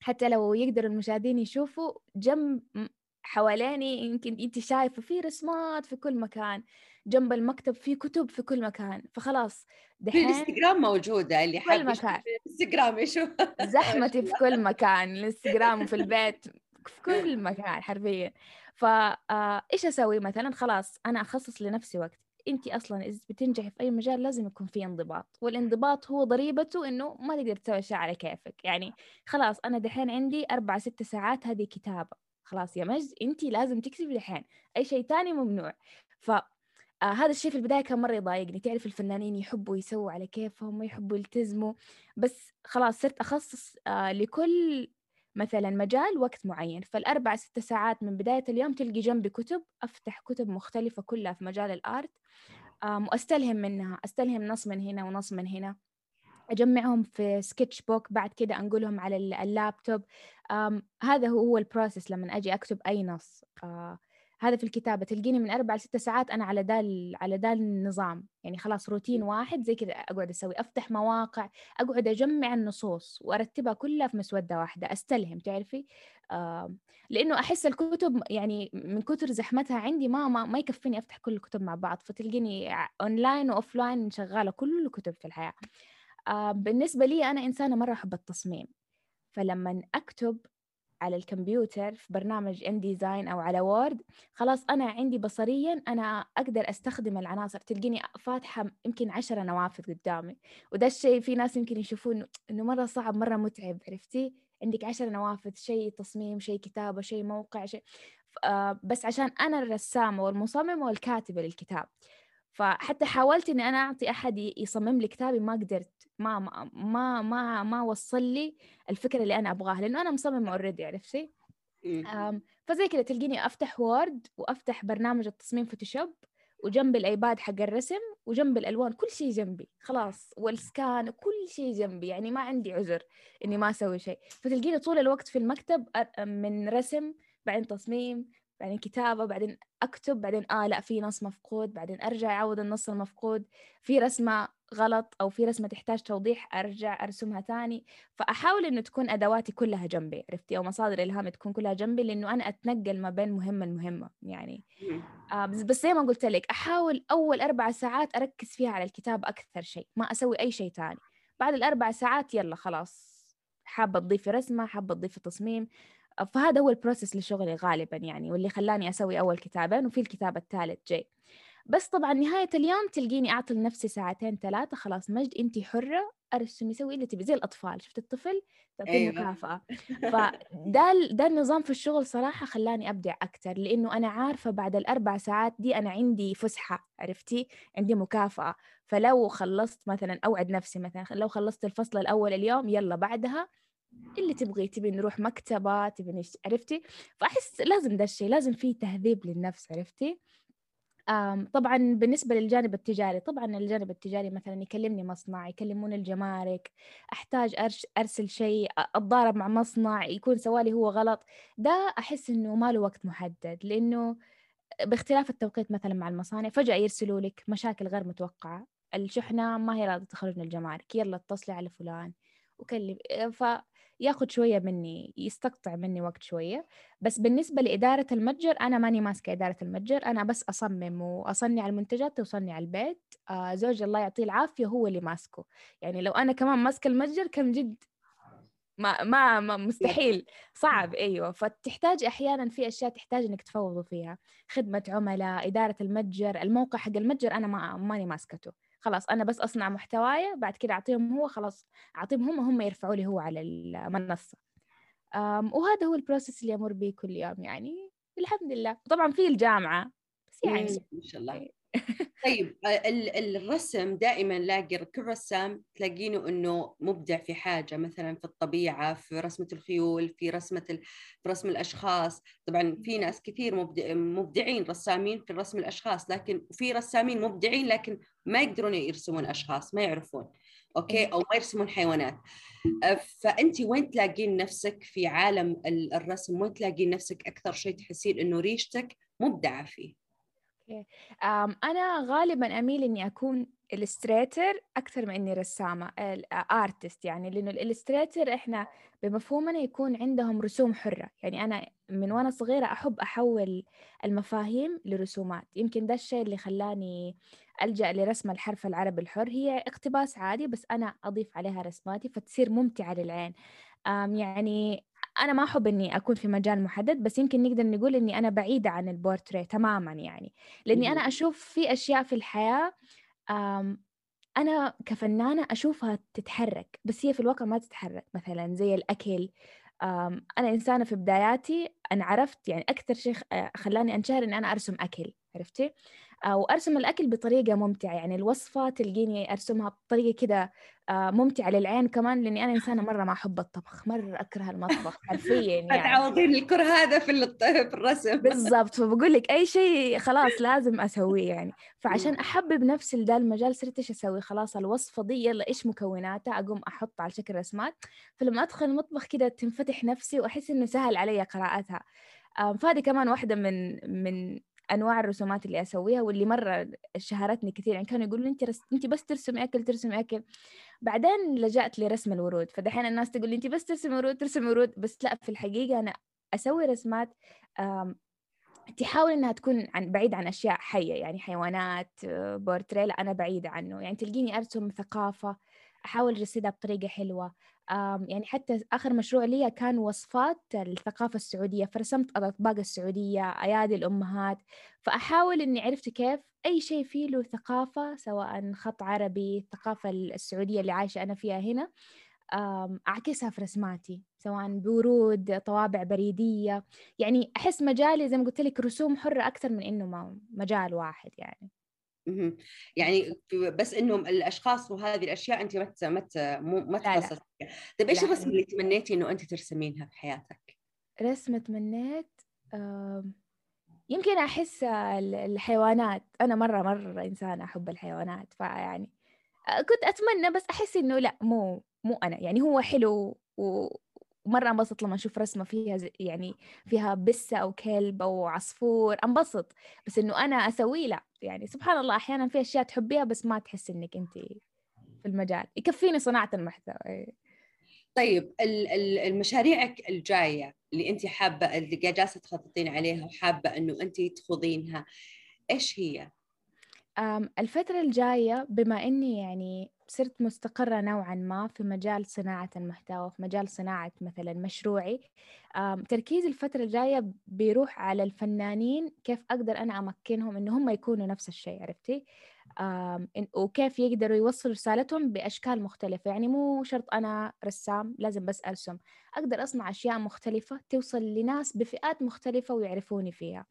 حتى لو يقدر المشاهدين يشوفوا جنب حواليني يمكن انت شايفة في رسمات في كل مكان. جنب المكتب في كتب في كل مكان فخلاص
دحين في الإنستغرام موجودة اللي
حاب مكان.
الإنستغرام يشوف.
زحمتي في <laughs> كل مكان الإنستغرام وفي البيت في كل مكان حرفيا. فايش أسوي مثلا؟ خلاص أنا أخصص لنفسي وقت. انت أصلا إذا بتنجحي في أي مجال لازم يكون في انضباط والانضباط هو ضريبته إنه ما تقدر تسوي أشياء على كيفك. يعني خلاص أنا دحين عندي أربع ست ساعات هذه كتابة. خلاص يا مجد انت لازم تكتبي دحين. أي شيء تاني ممنوع. ف آه هذا الشيء في البداية كان مرة يضايقني. تعرف الفنانين يحبوا يسووا على كيفهم ما يحبوا يلتزموا بس خلاص صرت أخصص آه لكل مثلا مجال وقت معين. فالأربع ست ساعات من بداية اليوم تلقي جنبي كتب أفتح كتب مختلفة كلها في مجال الآرت وأستلهم منها. أستلهم نص من هنا ونص من هنا. أجمعهم في sketchbook بعد كده أنقلهم على اللابتوب. هذا هو ال process لما أجي أكتب أي نص. آه هذا في الكتابة تلقيني من أربع لستة ساعات أنا على ذا على ذا النظام. يعني خلاص روتين واحد زي كذا أقعد أسوي أفتح مواقع أقعد أجمع النصوص وأرتبها كلها في مسودة واحدة أستلهم تعرفي؟ آه لأنه أحس الكتب يعني من كثر زحمتها عندي ما ما, ما يكفيني أفتح كل الكتب مع بعض فتلقيني online و offline شغالة كل الكتب في الحياة. آه بالنسبة لي أنا إنسانة مرة أحب التصميم. فلما أكتب على الكمبيوتر في برنامج InDesign أو على Word خلاص أنا عندي بصريا أنا أقدر أستخدم العناصر تلقيني فاتحة يمكن عشرة نوافذ قدامي. وده الشيء في ناس يمكن يشوفون إنه مرة صعب مرة متعب عرفتي؟ عندك عشرة نوافذ شيء تصميم شيء كتابة شيء موقع شيء آه بس عشان أنا الرسامة والمصممة والكاتبة للكتاب. فحتى حاولت إني أنا أعطي أحد يصمم لي كتابي ما قدرت. ما ما ما ما, ما وصل لي الفكرة اللي أنا أبغاها لأنه أنا مصممة already عرفتي؟ فزي كذا تلقيني أفتح Word وأفتح برنامج التصميم Photoshop وجنب ال iPad حق الرسم وجنب الألوان كل شيء جنبي خلاص وال scan كل شيء جنبي يعني ما عندي عذر إني ما أسوي شيء فتلقيني طول الوقت في المكتب من رسم بعدين تصميم بعدين كتابة بعدين أكتب بعدين آه لا في نص مفقود بعدين أرجع أعوض النص المفقود في رسمة غلط أو في رسمة تحتاج توضيح أرجع أرسمها تاني. فأحاول إنه تكون أدواتي كلها جنبي عرفتي؟ أو مصادر إلهامي تكون كلها جنبي لأنه أنا أتنقل ما بين مهمة لمهمة يعني. آه بس, زي ما قلت لك أحاول أول أربع ساعات أركز فيها على الكتاب أكثر شيء ما أسوي أي شيء تاني. بعد الأربع ساعات يلا خلاص حابة تضيفي رسمة حابة تضيفي تصميم. فهذا هو ال process لشغلي غالبا يعني واللي خلاني أسوي أول كتابين وفي الكتاب الثالث جاي. بس طبعا نهاية اليوم تلقيني أعطي لنفسي ساعتين ثلاثة خلاص مجد أنت حرة أرسمي سوي اللي تبي. زي الأطفال شفت الطفل؟ تعطيه أيوة. مكافأة. <laughs> فده ده النظام في الشغل صراحة خلاني أبدع أكثر لأنه أنا عارفة بعد الأربع ساعات دي أنا عندي فسحة عرفتي؟ عندي مكافأة. فلو خلصت مثلا أوعد نفسي مثلا لو خلصت الفصل الأول اليوم يلا بعدها. اللي تبغي تبي نروح مكتبة تبي نش... عرفتي؟ فأحس لازم ده الشيء لازم في تهذيب للنفس عرفتي؟ طبعا بالنسبة للجانب التجاري طبعا الجانب التجاري مثلا يكلمني مصنع يكلمون الجمارك أحتاج أرسل شيء أتضارب مع مصنع يكون سوالي هو غلط. ده أحس إنه ما له وقت محدد لأنه باختلاف التوقيت مثلا مع المصانع فجأة يرسلوا لك مشاكل غير متوقعة. الشحنة ما هي راضية تخرج من الجمارك يلا اتصلي على فلان وكلم فياخذ شوية مني يستقطع مني وقت شوية. بس بالنسبة لإدارة المتجر أنا ماني ماسكة إدارة المتجر أنا بس أصمم وأصنع المنتجات توصلني على البيت. آه زوجي الله يعطيه العافية هو اللي ماسكه. يعني لو أنا كمان ماسكة المتجر كم جد ما, ما ما مستحيل. صعب أيوه. فتحتاج أحيانا في أشياء تحتاج إنك تفوضوا فيها. خدمة عملاء إدارة المتجر الموقع حق المتجر أنا ما ماني ماسكته. خلاص أنا بس أصنع محتواي بعد كده أعطيهم هو خلاص أعطيهم هم هم يرفعوا لي هو على المنصة. وهذا هو البروسيس اللي أمر به كل يوم يعني. الحمد لله. طبعا في الجامعة بس يعني
ما شاء الله. إيه. طيب الرسم دائما لاقي كل رسام تلاقينه إنه مبدع في حاجة مثلا في الطبيعة في رسمة الخيول في رسمة ال... في رسم الأشخاص. طبعا في ناس كثير مبدع... مبدعين رسامين في رسم الأشخاص لكن في رسامين مبدعين لكن ما يقدرون يرسمون أشخاص ما يعرفون. okay؟ أو ما يرسمون حيوانات. فأنت وين تلاقين نفسك في عالم الرسم؟ وين تلاقين نفسك أكثر شيء تحسين إنه ريشتك مبدعة فيه؟
أنا غالبا أميل إني أكون illustrator أكثر من إني رسامة artist يعني لأنه ال illustrator إحنا بمفهومنا يكون عندهم رسوم حرة. يعني أنا من وأنا صغيرة أحب أحول المفاهيم لرسومات. يمكن ده الشيء اللي خلاني ألجأ لرسم الحرف العربي الحر. هي اقتباس عادي بس أنا أضيف عليها رسماتي فتصير ممتعة للعين. يعني أنا ما أحب إني أكون في مجال محدد بس يمكن نقدر نقول إني أنا بعيدة عن البورتريه تماما يعني. لإني أنا أشوف في أشياء في الحياة أنا كفنانة أشوفها تتحرك بس هي في الواقع ما تتحرك. مثلا زي الأكل أنا إنسانة في بداياتي أنا عرفت يعني أكثر شيء خلاني أنشهر اني أنا أرسم أكل عرفتي؟ وأرسم الأكل بطريقة ممتعة يعني الوصفة تلقيني أرسمها بطريقة كده آه، ممتعة للعين كمان لأني أنا إنسانة مرة ما أحب الطبخ مرة أكره المطبخ حرفيا <laughs> يعني.
تعوضين الكره هذا في في الرسم. <laughs>
بالضبط فبقول لك أي شيء خلاص لازم أسويه يعني. فعشان أحبب نفسي لذا المجال صرت إيش أسوي؟ خلاص الوصفة دي يلا إيش مكوناتها؟ أقوم أحط على شكل رسمات. فلما أدخل المطبخ كده تنفتح نفسي وأحس إنه سهل علي قراءتها. فهذه كمان واحدة من من أنواع الرسومات اللي أسويها واللي مرة شهرتني كثير. يعني كانوا يقولوا انت رس... انت بس ترسمي أكل ترسمي أكل. بعدين لجأت لرسم الورود. فدحين الناس تقول لي انت بس ترسمي ورود ترسمي ورود. بس لا في الحقيقة أنا أسوي رسمات تحاول إنها تكون عن بعيد عن أشياء حية. يعني حيوانات بورتريه لا أنا بعيدة عنه. يعني تلقيني أرسم ثقافة أحاول اجسدها بطريقة حلوة. يعني حتى آخر مشروع لي كان وصفات الثقافة السعودية فرسمت الأطباق السعودية أيادي الأمهات. فأحاول إني عرفت كيف أي شيء فيه له ثقافة سواء خط عربي الثقافة السعودية اللي عايشة أنا فيها هنا. أعكسها في رسماتي سواء بورود طوابع بريدية. يعني أحس مجالي زي ما قلت لك رسوم حرة أكثر من إنه مجال واحد يعني.
يعني بس إنه الأشخاص وهذه الأشياء انت ما ما ما تخصصت طيب إيش الرسمه اللي تمنيتي إنه انت ترسمينها في حياتك؟
رسمه تمنيت يمكن أحس الحيوانات. أنا مرة مرة إنسانة أحب الحيوانات فيعني كنت أتمنى بس أحس إنه لا مو مو أنا. يعني هو حلو ومرة انبسط لما أشوف رسمة فيها يعني فيها بسة أو كلب أو عصفور. أنبسط. بس إنه أنا أسويه لا. يعني سبحان الله أحيانا في أشياء تحبيها بس ما تحس إنك انت في المجال يكفيني صناعة المحتوى
طيب المشاريعك الجاية اللي انت حابة اللي جالسة تخططين عليها وحابة إنه انت تخوضينها إيش هي؟
الفترة الجاية بما إني يعني صرت مستقرة نوعا ما في مجال صناعة المحتوى في مجال صناعة مثلا مشروعي تركيز الفترة الجاية بيروح على الفنانين كيف أقدر أنا أمكنهم إن هم يكونوا نفس الشيء عرفتي؟ وكيف يقدروا يوصلوا رسالتهم بأشكال مختلفة يعني مو شرط أنا رسام لازم بس أرسم. أقدر أصنع أشياء مختلفة توصل لناس بفئات مختلفة ويعرفوني فيها.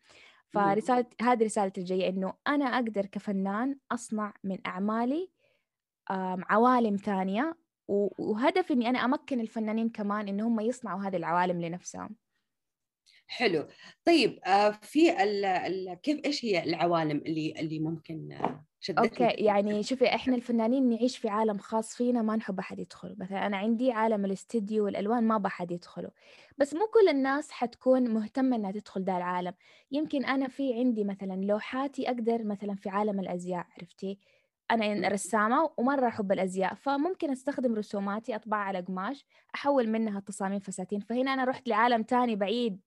فرسالة هذه رسالتي الجاية إنه أنا أقدر كفنان أصنع من أعمالي عوالم ثانية وهدفي إني أنا أمكن الفنانين كمان إن هم يصنعوا هذه العوالم لنفسهم.
حلو. طيب آه، في ال ال كيف إيش هي العوالم اللي اللي ممكن
شدتني okay يعني شوفي إحنا الفنانين نعيش في عالم خاص فينا ما نحب أحد يدخله مثلا أنا عندي عالم الاستديو والألوان ما بحد يدخله بس مو كل الناس حتكون مهتمة إنها تدخل ذا العالم. يمكن أنا في عندي مثلا لوحاتي أقدر مثلا في عالم الأزياء عرفتي؟ أنا رسامة ومرة أحب الأزياء فممكن أستخدم رسوماتي اطبعها على قماش أحول منها تصاميم فساتين. فهنا أنا رحت لعالم تاني بعيد.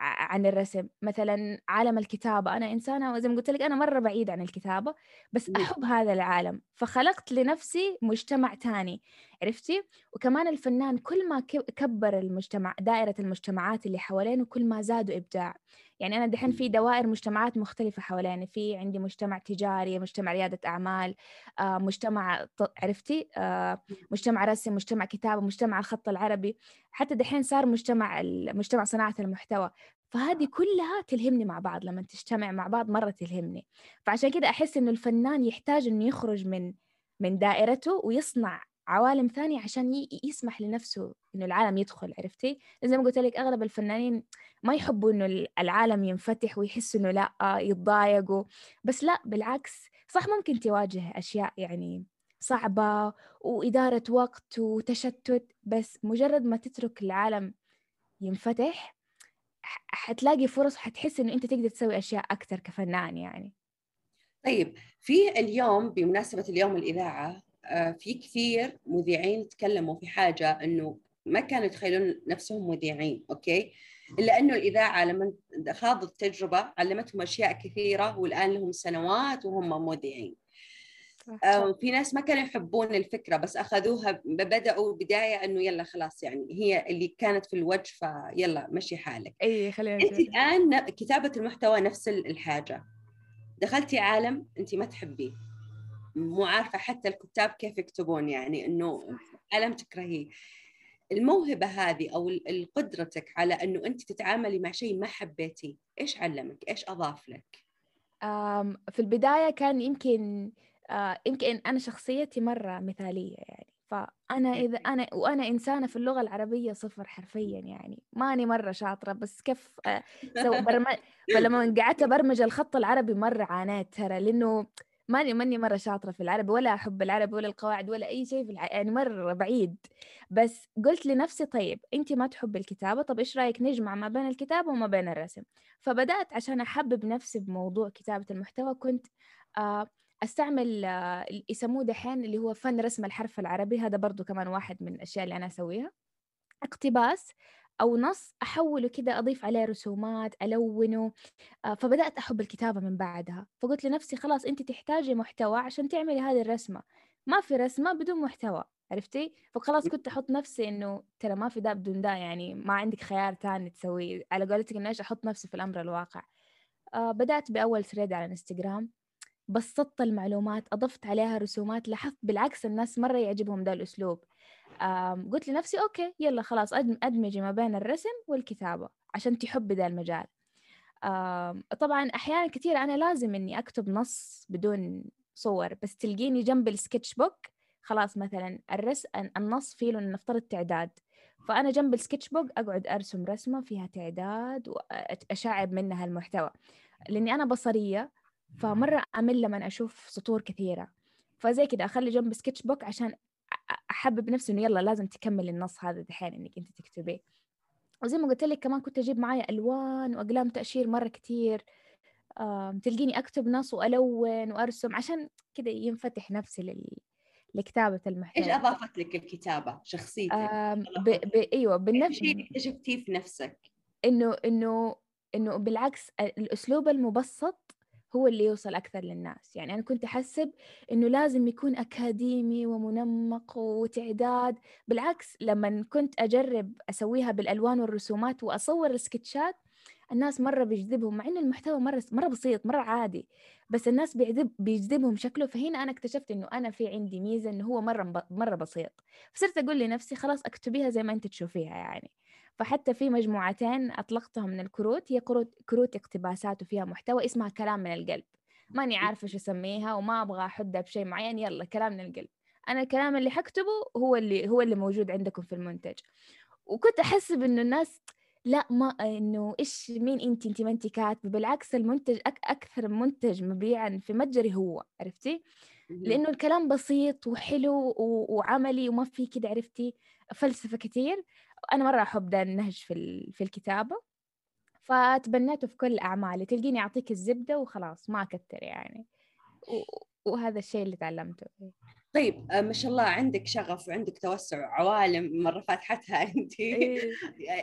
عن الرسم. مثلا عالم الكتابة. أنا إنسانة زي ما قلت لك أنا مرة بعيد عن الكتابة بس أحب هذا العالم. فخلقت لنفسي مجتمع تاني عرفتي؟ وكمان الفنان كل ما كبر المجتمع دائرة المجتمعات اللي حوالينه كل ما زادوا إبداع. يعني أنا دحين في دوائر مجتمعات مختلفة حواليني في عندي مجتمع تجاري مجتمع ريادة أعمال آه، مجتمع عرفتي؟ آه، مجتمع رسم مجتمع كتابة مجتمع الخط العربي حتى دحين صار مجتمع مجتمع صناعة المحتوى. فهذه كلها تلهمني مع بعض لما تجتمع مع بعض مرة تلهمني. فعشان كده أحس إنه الفنان يحتاج إنه يخرج من من دائرته ويصنع عوالم ثانية عشان يسمح لنفسه إنه العالم يدخل عرفتي؟ زي ما قلت لك أغلب الفنانين ما يحبوا إنه العالم ينفتح ويحسوا إنه لأ يتضايقوا بس لأ بالعكس صح ممكن تواجه أشياء يعني صعبة وإدارة وقت وتشتت بس مجرد ما تترك العالم ينفتح حتلاقي فرص وحتحس إنه أنت تقدر تسوي أشياء أكثر كفنان يعني
طيب في اليوم بمناسبة اليوم الإذاعة في كثير مذيعين تكلموا في حاجة إنه ما كانوا يتخيلون نفسهم مذيعين أوكي؟ الا انه الإذاعة لما خاضوا التجربة علمتهم أشياء كثيرة والآن لهم سنوات وهم مذيعين. آه، في ناس ما كانوا يحبون الفكرة بس أخذوها بدأوا بداية إنه يلا خلاص يعني هي اللي كانت في الوجه فيلا مشي حالك.
إي خلينا
أنت الآن كتابة المحتوى نفس الحاجة. دخلتي عالم أنت ما تحبيه. مو عارفة حتى الكتاب كيف يكتبون يعني إنه عالم تكرهيه الموهبة هذه أو قدرتك على إنه أنت تتعاملي مع شيء ما حبيتيه إيش علمك؟ إيش أضاف لك؟
في البداية كان يمكن آه، يمكن أنا شخصيتي مرة مثالية يعني. فأنا إذا أنا وأنا إنسانة في اللغة العربية صفر حرفيا يعني. ماني مرة شاطرة بس كيف آه، سو <laughs> برم... فلما قعدت أبرمج الخط العربي مرة عانيت ترى لأنه ماني ماني مرة شاطرة في العربي ولا أحب العربي ولا القواعد ولا أي شيء في الع... يعني مرة بعيد. بس قلت لنفسي طيب أنت ما تحب الكتابة؟ طب إيش رأيك نجمع ما بين الكتابة وما بين الرسم؟ فبدأت عشان أحبب نفسي بموضوع كتابة المحتوى كنت آه أستعمل آه يسموه دحين اللي هو فن رسم الحرف العربي. هذا برضو كمان واحد من الأشياء اللي أنا أسويها. اقتباس أو نص أحوله كده أضيف عليه رسومات ألونه آه، فبدأت أحب الكتابة من بعدها. فقلت لنفسي خلاص أنت تحتاجي محتوى عشان تعملي هذه الرسمة. ما في رسمة بدون محتوى عرفتي؟ فخلاص كنت أحط نفسي إنه ترى ما في ده بدون ده يعني ما عندك خيار تاني تسويه. على قولتك إنه إيش أحط نفسي في الأمر الواقع. آه بدأت بأول thread على الانستغرام بسطت المعلومات أضفت عليها رسومات لاحظت بالعكس الناس مرة يعجبهم ده الأسلوب. قلت لنفسي okay يلا خلاص أدمجي ما بين الرسم والكتابة عشان تحبي ذا المجال. طبعا أحيانا كثير أنا لازم إني أكتب نص بدون صور بس تلقيني جنب ال sketchbook خلاص مثلا الرس النص فيه نفترض تعداد. فأنا جنب ال sketchbook أقعد أرسم رسمة فيها تعداد وأشعب منها المحتوى. لأني أنا بصرية فمرة أمل لما أشوف سطور كثيرة. فزي كده أخلي جنب sketchbook عشان أحبب نفسي إنه يلا لازم تكمل النص هذا دحين إنك أنت تكتبيه. وزي ما قلت لك كمان كنت أجيب معايا ألوان وأقلام تأشير مرة كتير. تلقيني أكتب نص وألون وأرسم عشان كذا ينفتح نفسي لل... لكتابة المحتوى.
إيش أضافت لك الكتابة؟ شخصيتك؟
ب... ب... أيوه بالنفس
شيء اكتشفتيه في نفسك؟
إنه إنه إنه بالعكس الأسلوب المبسط هو اللي يوصل أكثر للناس. يعني أنا كنت أحسب إنه لازم يكون أكاديمي ومنمق وتعداد. بالعكس لما كنت أجرب أسويها بالألوان والرسومات وأصور السكتشات الناس مرة بيجذبهم مع إن المحتوى مرة مرة بسيط مرة عادي بس الناس بيجذب بيجذبهم شكله. فهنا أنا اكتشفت إنه أنا في عندي ميزة إنه هو مرة مرة بسيط. فصرت أقول لنفسي خلاص أكتبيها زي ما أنت تشوفيها يعني. فحتى في مجموعتين أطلقتها من الكروت هي كروت, كروت اقتباسات وفيها محتوى اسمها كلام من القلب. ماني عارفة شو أسميها وما أبغى أحدها بشيء معين يلا كلام من القلب. أنا الكلام اللي حكتبه هو اللي هو اللي موجود عندكم في المنتج. وكنت احسب انه الناس لا ما إنه إيش مين انت؟ انت ما انت كاتبة. بالعكس المنتج أك أكثر منتج مبيعا في متجري هو عرفتي؟ لأنه الكلام بسيط وحلو وعملي وما في كده عرفتي؟ فلسفة كثير أنا مرة أحب ده النهج في في الكتابة. فتبنيته في كل أعمالي. تلقيني أعطيك الزبدة وخلاص ما أكثر يعني. وهذا الشيء اللي تعلمته.
طيب آه، ما شاء الله عندك شغف وعندك توسع عوالم مرة فاتحتها <laughs> أنت. إيه.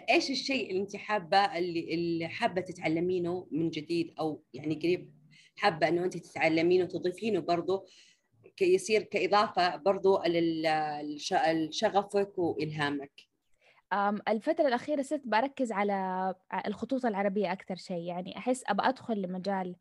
إيش الشيء اللي أنت حابة اللي اللي حابة تتعلمينه من جديد؟ أو يعني قريب حابة إنه أنت تتعلمينه وتضيفينه برضه يصير كإضافة برضه لشغفك وإلهامك.
الفترة الأخيرة صرت بركز على الخطوط العربية أكثر شيء. يعني أحس أبغى أدخل لمجال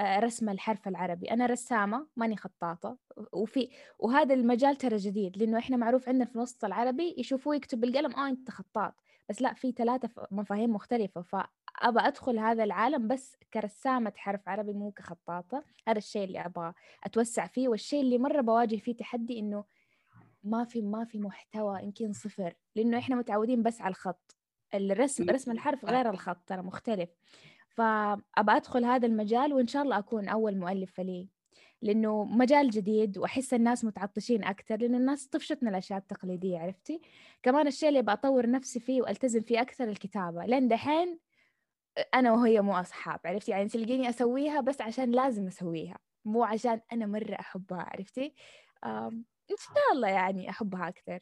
رسم الحرف العربي. أنا رسامة ماني خطاطة. وفي وهذا المجال ترى جديد لأنه إحنا معروف عندنا في الوسط العربي يشوفوه يكتب بالقلم آه أنت خطاط. بس لا في ثلاثة مفاهيم مختلفة. فأبى أدخل هذا العالم بس كرسامة حرف عربي مو كخطاطة هذا الشيء اللي أبغى أتوسع فيه والشيء اللي مرة بواجه فيه تحدي إنه ما في ما في محتوى يمكن صفر لأنه إحنا متعودين بس على الخط الرسم رسم الحرف غير الخط ترى مختلف. فأبى أدخل هذا المجال وإن شاء الله أكون أول مؤلفة ليه لأنه مجال جديد وأحس الناس متعطشين أكثر لأن الناس طفشتنا الأشياء التقليدية عرفتي؟ كمان الشيء اللي بطور نفسي فيه وألتزم فيه أكثر الكتابة لأن دحين أنا وهي مو أصحاب عرفتي؟ يعني تلقيني أسويها بس عشان لازم أسويها مو عشان أنا مرة أحبها عرفتي؟ إن شاء الله يعني أحبها أكثر.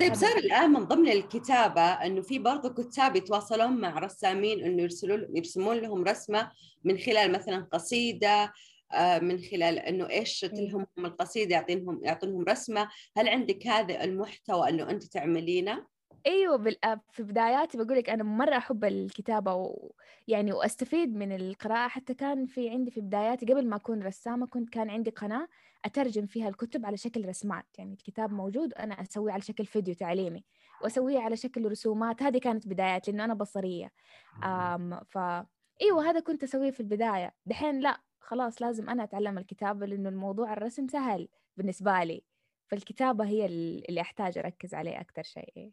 طيب صار الآن من ضمن الكتابة إنه في برضه كتاب يتواصلون مع رسامين إنه يرسلوا يرسمون لهم رسمة من خلال مثلا قصيدة آه، من خلال إنه إيش تلهم القصيدة يعطينهم يعطونهم رسمة. هل عندك هذا المحتوى إنه أنت تعملينه؟
أيوه بال... في بداياتي بقول لك أنا مرة أحب الكتابة ويعني وأستفيد من القراءة. حتى كان في عندي في بداياتي قبل ما أكون رسامة كنت كان عندي قناة أترجم فيها الكتب على شكل رسمات. يعني الكتاب موجود أنا أسويه على شكل فيديو تعليمي وأسويه على شكل رسومات. هذه كانت بدايات لأنه أنا بصرية. أم ف أيوه هذا كنت أسويه في البداية. دحين لا خلاص لازم أنا أتعلم الكتابة لأنه الموضوع الرسم سهل بالنسبة لي. فالكتابة هي اللي أحتاج أركز عليه أكثر شيء.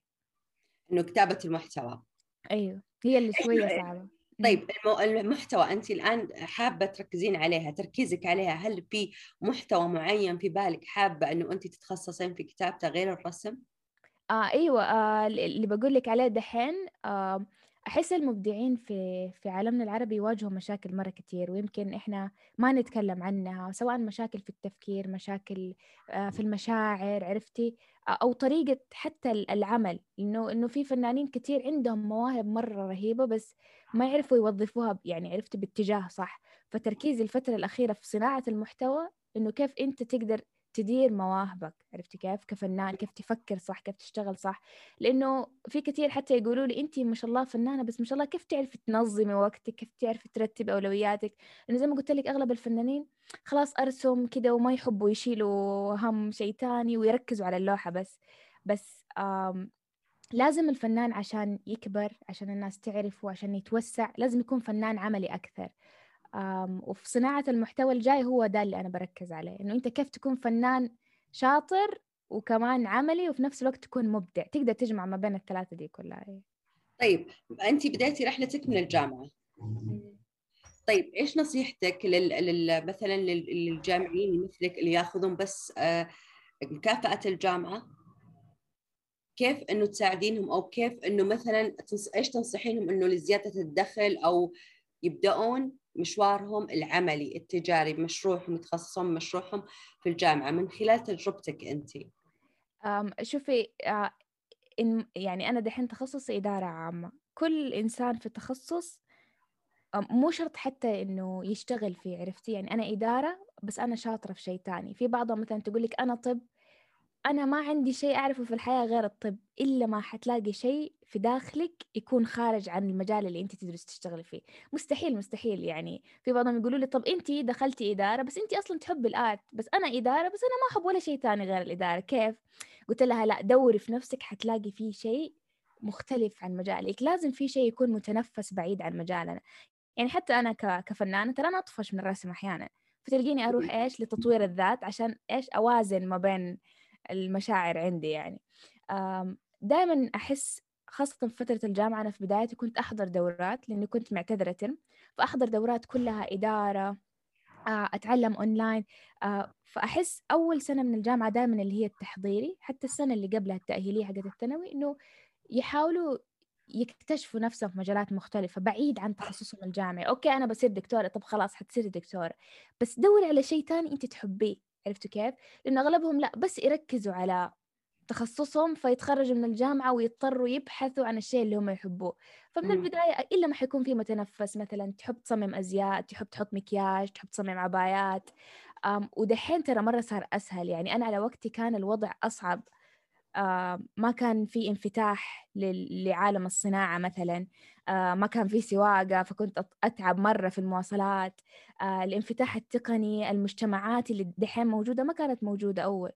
إنه كتابة المحتوى.
أيوه هي اللي شوية صعبة.
طيب المحتوى أنت الآن حابة تركزين عليها تركيزك عليها هل في محتوى معين في بالك حابة إنه أنت تتخصصين في كتابته غير الرسم؟
آه أيوه آه اللي بقول لك عليه دحين آه أحس المبدعين في في عالمنا العربي يواجهوا مشاكل مرة كتير ويمكن إحنا ما نتكلم عنها سواء مشاكل في التفكير مشاكل آه، في المشاعر عرفتي؟ أو طريقة حتى العمل إنه إنه في فنانين كتير عندهم مواهب مرة رهيبة بس ما يعرفوا يوظفوها يعني عرفتي باتجاه صح. فتركيزي الفترة الأخيرة في صناعة المحتوى إنه كيف أنت تقدر تدير مواهبك عرفتي كيف؟ كفنان كيف تفكر صح كيف تشتغل صح. لأنه في كثير حتى يقولوا لي انت ما شاء الله فنانة بس ما شاء الله كيف تعرفي تنظمي وقتك؟ كيف تعرفي ترتبي أولوياتك؟ لأنه زي ما قلت لك أغلب الفنانين خلاص ارسم كده وما يحبوا يشيلوا هم شيء تاني ويركزوا على اللوحة بس. بس لازم الفنان عشان يكبر عشان الناس تعرفه عشان يتوسع لازم يكون فنان عملي أكثر. وفي صناعة المحتوى الجاي هو ده اللي أنا بركز عليه إنه أنت كيف تكون فنان شاطر وكمان عملي وفي نفس الوقت تكون مبدع تقدر تجمع ما بين الثلاثة دي كلها
طيب أنت بدأتي رحلتك من الجامعة. طيب إيش نصيحتك لل... لل... مثلا للجامعيين مثلك اللي ياخذون بس آه، مكافأة الجامعة؟ كيف إنه تساعدينهم أو كيف إنه مثلا إيش تنصحينهم إنه لزيادة الدخل أو يبدأون مشوارهم العملي التجاري مشروعهم يتخصصون مشروعهم في الجامعة من خلال تجربتك أنت.
شوفي آه، إن يعني أنا دحين تخصصي إدارة عامة. كل إنسان في التخصص مو شرط حتى إنه يشتغل فيه عرفتي؟ يعني أنا إدارة بس أنا شاطرة في شيء تاني. في بعضهم مثلا تقول لك أنا طب أنا ما عندي شيء أعرفه في الحياة غير الطب إلا ما حتلاقي شيء في داخلك يكون خارج عن المجال اللي أنت تدرس تشتغلي فيه. مستحيل مستحيل يعني. في بعضهم يقولوا لي طب أنت دخلتي إدارة بس أنت أصلا تحب الآرت بس أنا إدارة بس أنا ما أحب ولا شيء تاني غير الإدارة. كيف؟ قلت لها لا دوري في نفسك حتلاقي فيه شيء مختلف عن مجالك. لازم في شيء يكون متنفس بعيد عن مجالنا. يعني حتى أنا كفنانة ترى أنا أطفش من الرسم أحيانا. فتلقيني أروح إيش لتطوير الذات عشان إيش أوازن ما بين المشاعر عندي يعني. دائما أحس خاصة في فترة الجامعة أنا في بدايتي كنت أحضر دورات لأني كنت معتذرة فأحضر دورات كلها إدارة آه، أتعلم أونلاين. آه، فأحس أول سنة من الجامعة دائما اللي هي التحضيري حتى السنة اللي قبلها التأهيلية حقت الثانوي إنه يحاولوا يكتشفوا نفسهم في مجالات مختلفة بعيد عن تخصصهم الجامعي. okay أنا بصير دكتورة طب خلاص حتصيري دكتورة. بس دوري على شيء تاني أنت تحبيه. عرفتوا كيف؟ لأنه أغلبهم لا بس يركزوا على تخصصهم فيتخرجوا من الجامعة ويضطروا يبحثوا عن الشيء اللي هم يحبوه. فمن البداية إلا ما حيكون في متنفس مثلا تحب تصمم أزياء تحب تحط مكياج تحب تصمم عبايات. ودحين ترى مرة صار أسهل. يعني أنا على وقتي كان الوضع أصعب. ما كان في انفتاح لعالم الصناعة مثلا. ما كان في سواقة فكنت أتعب مرة في المواصلات. الانفتاح التقني المجتمعات اللي دحين موجودة ما كانت موجودة أول.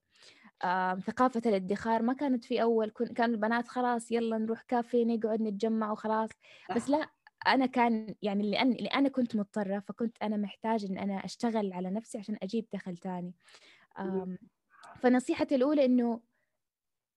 ثقافة الادخار ما كانت في أول. كان البنات خلاص يلا نروح كافيه نقعد نتجمع وخلاص. بس لا أنا كان يعني اللي أنا كنت مضطرة فكنت أنا محتاج إن أنا أشتغل على نفسي عشان أجيب دخل تاني. فنصيحتي الأولى إنه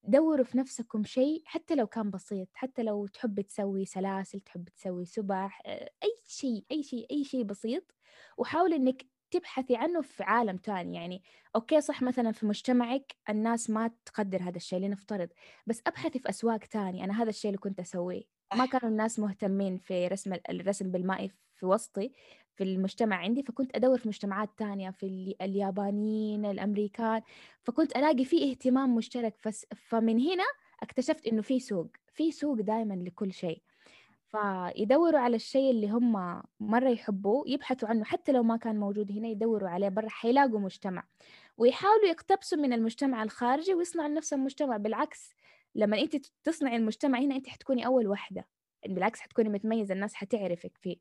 دوروا في نفسكم شيء حتى لو كان بسيط حتى لو تحب تسوي سلاسل تحب تسوي سبح أي شيء أي شيء أي شيء بسيط وحاول إنك تبحثي عنه في عالم تاني. يعني أوكي صح مثلا في مجتمعك الناس ما تقدر هذا الشيء لنفترض بس أبحثي في أسواق تاني أنا هذا الشيء اللي كنت أسويه. ما كانوا الناس مهتمين في رسم الرسم بالماء في وسطي. في المجتمع عندي فكنت أدور في مجتمعات تانية في اليابانيين الأمريكان فكنت ألاقي فيه اهتمام مشترك فمن هنا اكتشفت إنه في سوق في سوق دائما لكل شيء. فيدوروا على الشيء اللي هم مرة يحبوه يبحثوا عنه حتى لو ما كان موجود هنا يدوروا عليه برا حيلاقوا مجتمع. ويحاولوا يقتبسوا من المجتمع الخارجي ويصنعوا نفس المجتمع بالعكس لما أنت تصنعي المجتمع هنا أنت حتكوني أول واحدة بالعكس حتكوني متميزة الناس حتعرفك فيه.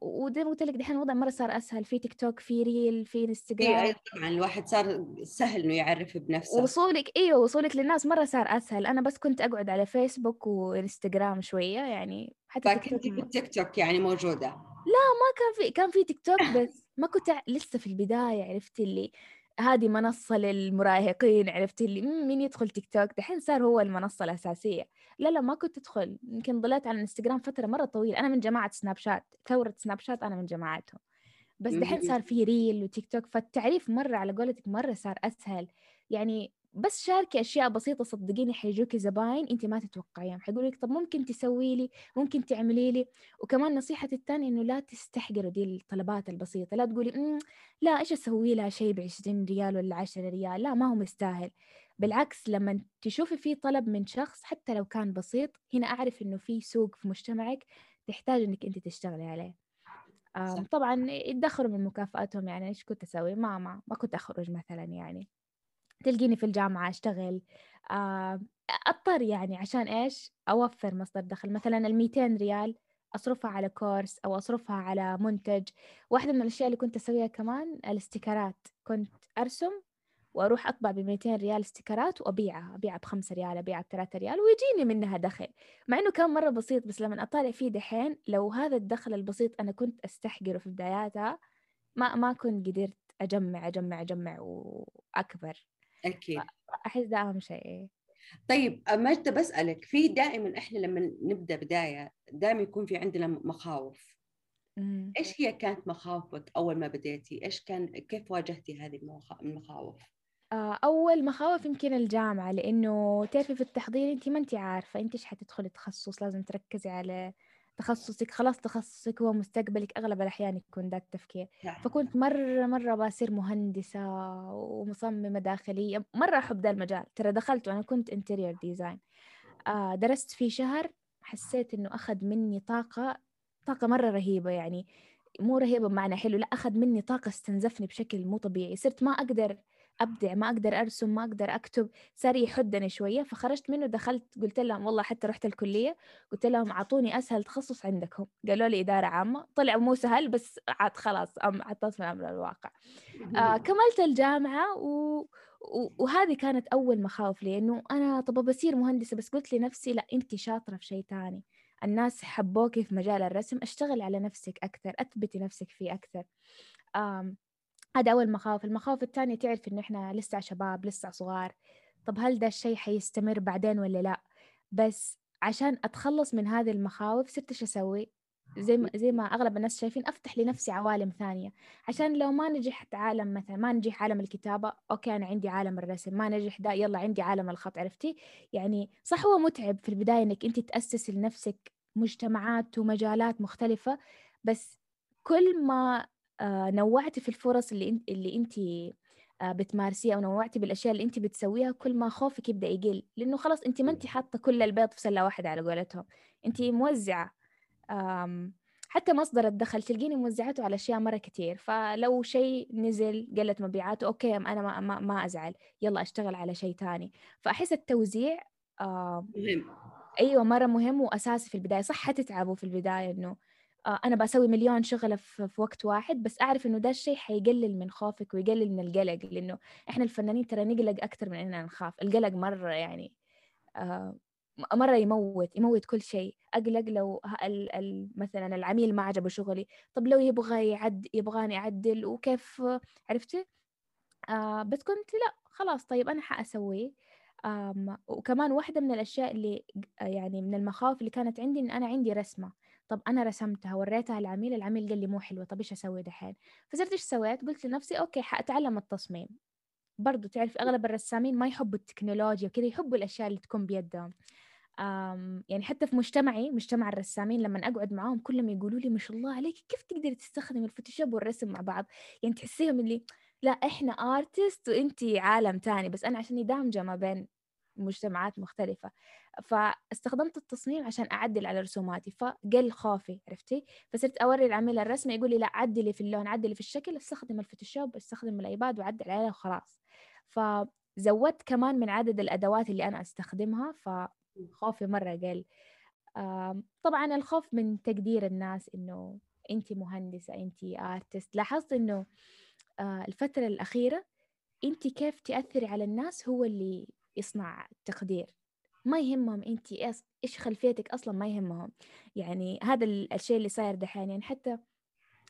وزي ما قلت لك دحين الوضع مرة صار أسهل في تيك توك في ريل في انستغرام
اي طبعا الواحد صار سهل إنه يعرف بنفسه.
وصولك أيوه وصولك للناس مرة صار أسهل. أنا بس كنت أقعد على فيسبوك وإنستغرام شوية يعني
حتى فكنت في التيك توك يعني موجودة.
لا ما كان في كان في تيك توك بس ما كنت لسه في البداية عرفتي اللي هذه منصة للمراهقين عرفت اللي مين يدخل تيك توك دحين صار هو المنصة الأساسية. لا لا ما كنت أدخل يمكن ضليت على الإنستغرام فترة مرة طويلة. أنا من جماعة سناب شات ثورة سناب شات أنا من جماعتهم. بس دحين صار في ريل وتيك توك فالتعريف مرة على قولتك مرة صار أسهل. يعني بس شاركي أشياء بسيطة صدقيني حيجوكي زباين انت ما تتوقعيهم حيقولوا لك طب ممكن تسوي لي ممكن تعملي لي. وكمان نصيحتي الثانية إنه لا تستحقروا دي الطلبات البسيطة. لا تقولي لا إيش أسوي لها شيء ب 20 ريال ولا 10 ريال؟ لا ما هو مستاهل. بالعكس لما تشوفي في طلب من شخص حتى لو كان بسيط هنا أعرف إنه في سوق في مجتمعك تحتاج إنك أنت تشتغلي عليه. طبعا يدخروا من مكافاتهم يعني إيش كنت أسوي؟ ما ما ما كنت أخرج مثلا يعني. تلقيني في الجامعة أشتغل. آه، أضطر يعني عشان إيش؟ أوفر مصدر دخل. مثلا الميتين ريال أصرفها على course أو أصرفها على منتج. واحدة من الأشياء اللي كنت أسويها كمان الاستيكرات. كنت أرسم وأروح أطبع ب 200 ريال استيكرات وأبيعها أبيعها بخمسة ريال أبيعها بثلاثة ريال ويجيني منها دخل مع إنه كان مرة بسيط بس لما أطالع فيه دحين لو هذا الدخل البسيط أنا كنت أستحقره في بداياتها ما ما كنت قدرت أجمع أجمع أجمع وأكبر
أكيد
احس ده أهم شيء
طيب ماجدة بسألك في دائما إحنا لما نبدأ بداية دائما يكون في عندنا مخاوف مم. إيش هي كانت مخاوفك أول ما بديتي؟ إيش كان كيف واجهتي هذه المخاوف؟
آه، أول مخاوف يمكن الجامعة لأنه تعرفي في التحضير أنت ما أنت عارفة أنت إيش حتدخلي تخصص؟ لازم تركزي على تخصصك. خلاص تخصصك هو مستقبلك أغلب الأحيان يكون ذا التفكير. فكنت مرة مرة بصير مهندسة ومصممة داخلية مرة أحب ذا المجال. ترى دخلت وأنا كنت interior design آه درست فيه شهر حسيت إنه أخذ مني طاقة طاقة مرة رهيبة يعني مو رهيبة بمعنى حلو لأ أخذ مني طاقة استنزفني بشكل مو طبيعي. صرت ما أقدر أبدع ما أقدر أرسم ما أقدر أكتب صار يحدني شوية فخرجت منه دخلت قلت لهم والله حتى رحت الكلية قلت لهم أعطوني أسهل تخصص عندكم. قالوا لي إدارة عامة طلع مو سهل بس عاد خلاص عطيت من أمر الواقع. آه كملت الجامعة و... وهذه كانت أول مخاوف لي إنه أنا طب بصير مهندسة بس قلت لنفسي لا انت شاطرة في شيء ثاني الناس حبوكي في مجال الرسم اشتغل على نفسك أكثر أثبتي نفسك فيه أكثر. هذا أول مخاوف المخاوف الثانية تعرف إنه إحنا لسه شباب لسه صغار. طب هل ده الشيء حيستمر بعدين ولا لا؟ بس عشان أتخلص من هذه المخاوف صرت إيش أسوي؟ زي ما زي ما أغلب الناس شايفين أفتح لنفسي عوالم ثانية. عشان لو ما نجحت عالم مثلا ما نجح عالم الكتابة أوكي أنا عندي عالم الرسم ما نجح ده يلا عندي عالم الخط عرفتي؟ يعني صح هو متعب في البداية إنك أنت تأسس لنفسك مجتمعات ومجالات مختلفة بس كل ما نوعتي في الفرص اللي انت اللي انت آه، بتمارسيها أو نوعتي بالأشياء اللي انت بتسويها كل ما خوفك يبدأ يقل. لأنه خلاص انت ما انت حاطة كل البيض في سلة واحدة على قولتهم. انت موزعة حتى مصدر الدخل تلقيني موزعته على أشياء مرة كتير. فلو شيء نزل قلت مبيعاته أوكي أنا ما, ما, ما أزعل. يلا أشتغل على شيء تاني. فأحس التوزيع
مهم.
أيوه مرة مهم وأساسي في البداية. صح حتتعبوا في البداية إنه آه أنا بسوي مليون شغلة في, وقت واحد بس أعرف إنه ده الشيء حيقلل من خوفك ويقلل من القلق لإنه إحنا الفنانين ترى نقلق أكثر من إننا نخاف. القلق مرة يعني آه مرة يموت يموت كل شيء. أقلق لو مثلا العميل ما عجبه شغلي. طب لو يبغى يعد يبغاني أعدل وكيف عرفتي آه بس كنت لا خلاص طيب أنا حأسويه. وكمان واحدة من الأشياء اللي يعني من المخاوف اللي كانت عندي إن أنا عندي رسمة. طب أنا رسمتها وريتها للعميل العميل قال لي مو حلوة طب إيش أسوي دحين؟ فصرت إيش سويت قلت لنفسي okay حأتعلم التصميم. برضو تعرف أغلب الرسامين ما يحبوا التكنولوجيا وكذا يحبوا الأشياء اللي تكون بيدهم. يعني حتى في مجتمعي مجتمع الرسامين لما أقعد معاهم كلهم يقولوا لي ما شاء الله عليك كيف تقدري تستخدمي الفوتوشوب والرسم مع بعض؟ يعني تحسيهم اللي لا إحنا artist وانت عالم تاني بس أنا عشان دامجه ما بين مجتمعات مختلفة. فاستخدمت التصميم عشان أعدل على رسوماتي فقل خوفي عرفتي؟ فصرت أوري العميل الرسمي يقول لي لا عدلي في اللون عدلي في الشكل استخدم الفوتوشوب استخدم الأيباد وعدل عليها وخلاص. فزودت كمان من عدد الأدوات اللي أنا أستخدمها ف خوفي مرة قل. طبعا الخوف من تقدير الناس إنه أنت مهندسة أنت artist لاحظت إنه آه، الفترة الأخيرة أنت كيف تأثري على الناس هو اللي يصنع التقدير ما يهمهم أنت إيش خلفيتك أصلا ما يهمهم. يعني هذا الشيء اللي صاير دحين. يعني حتى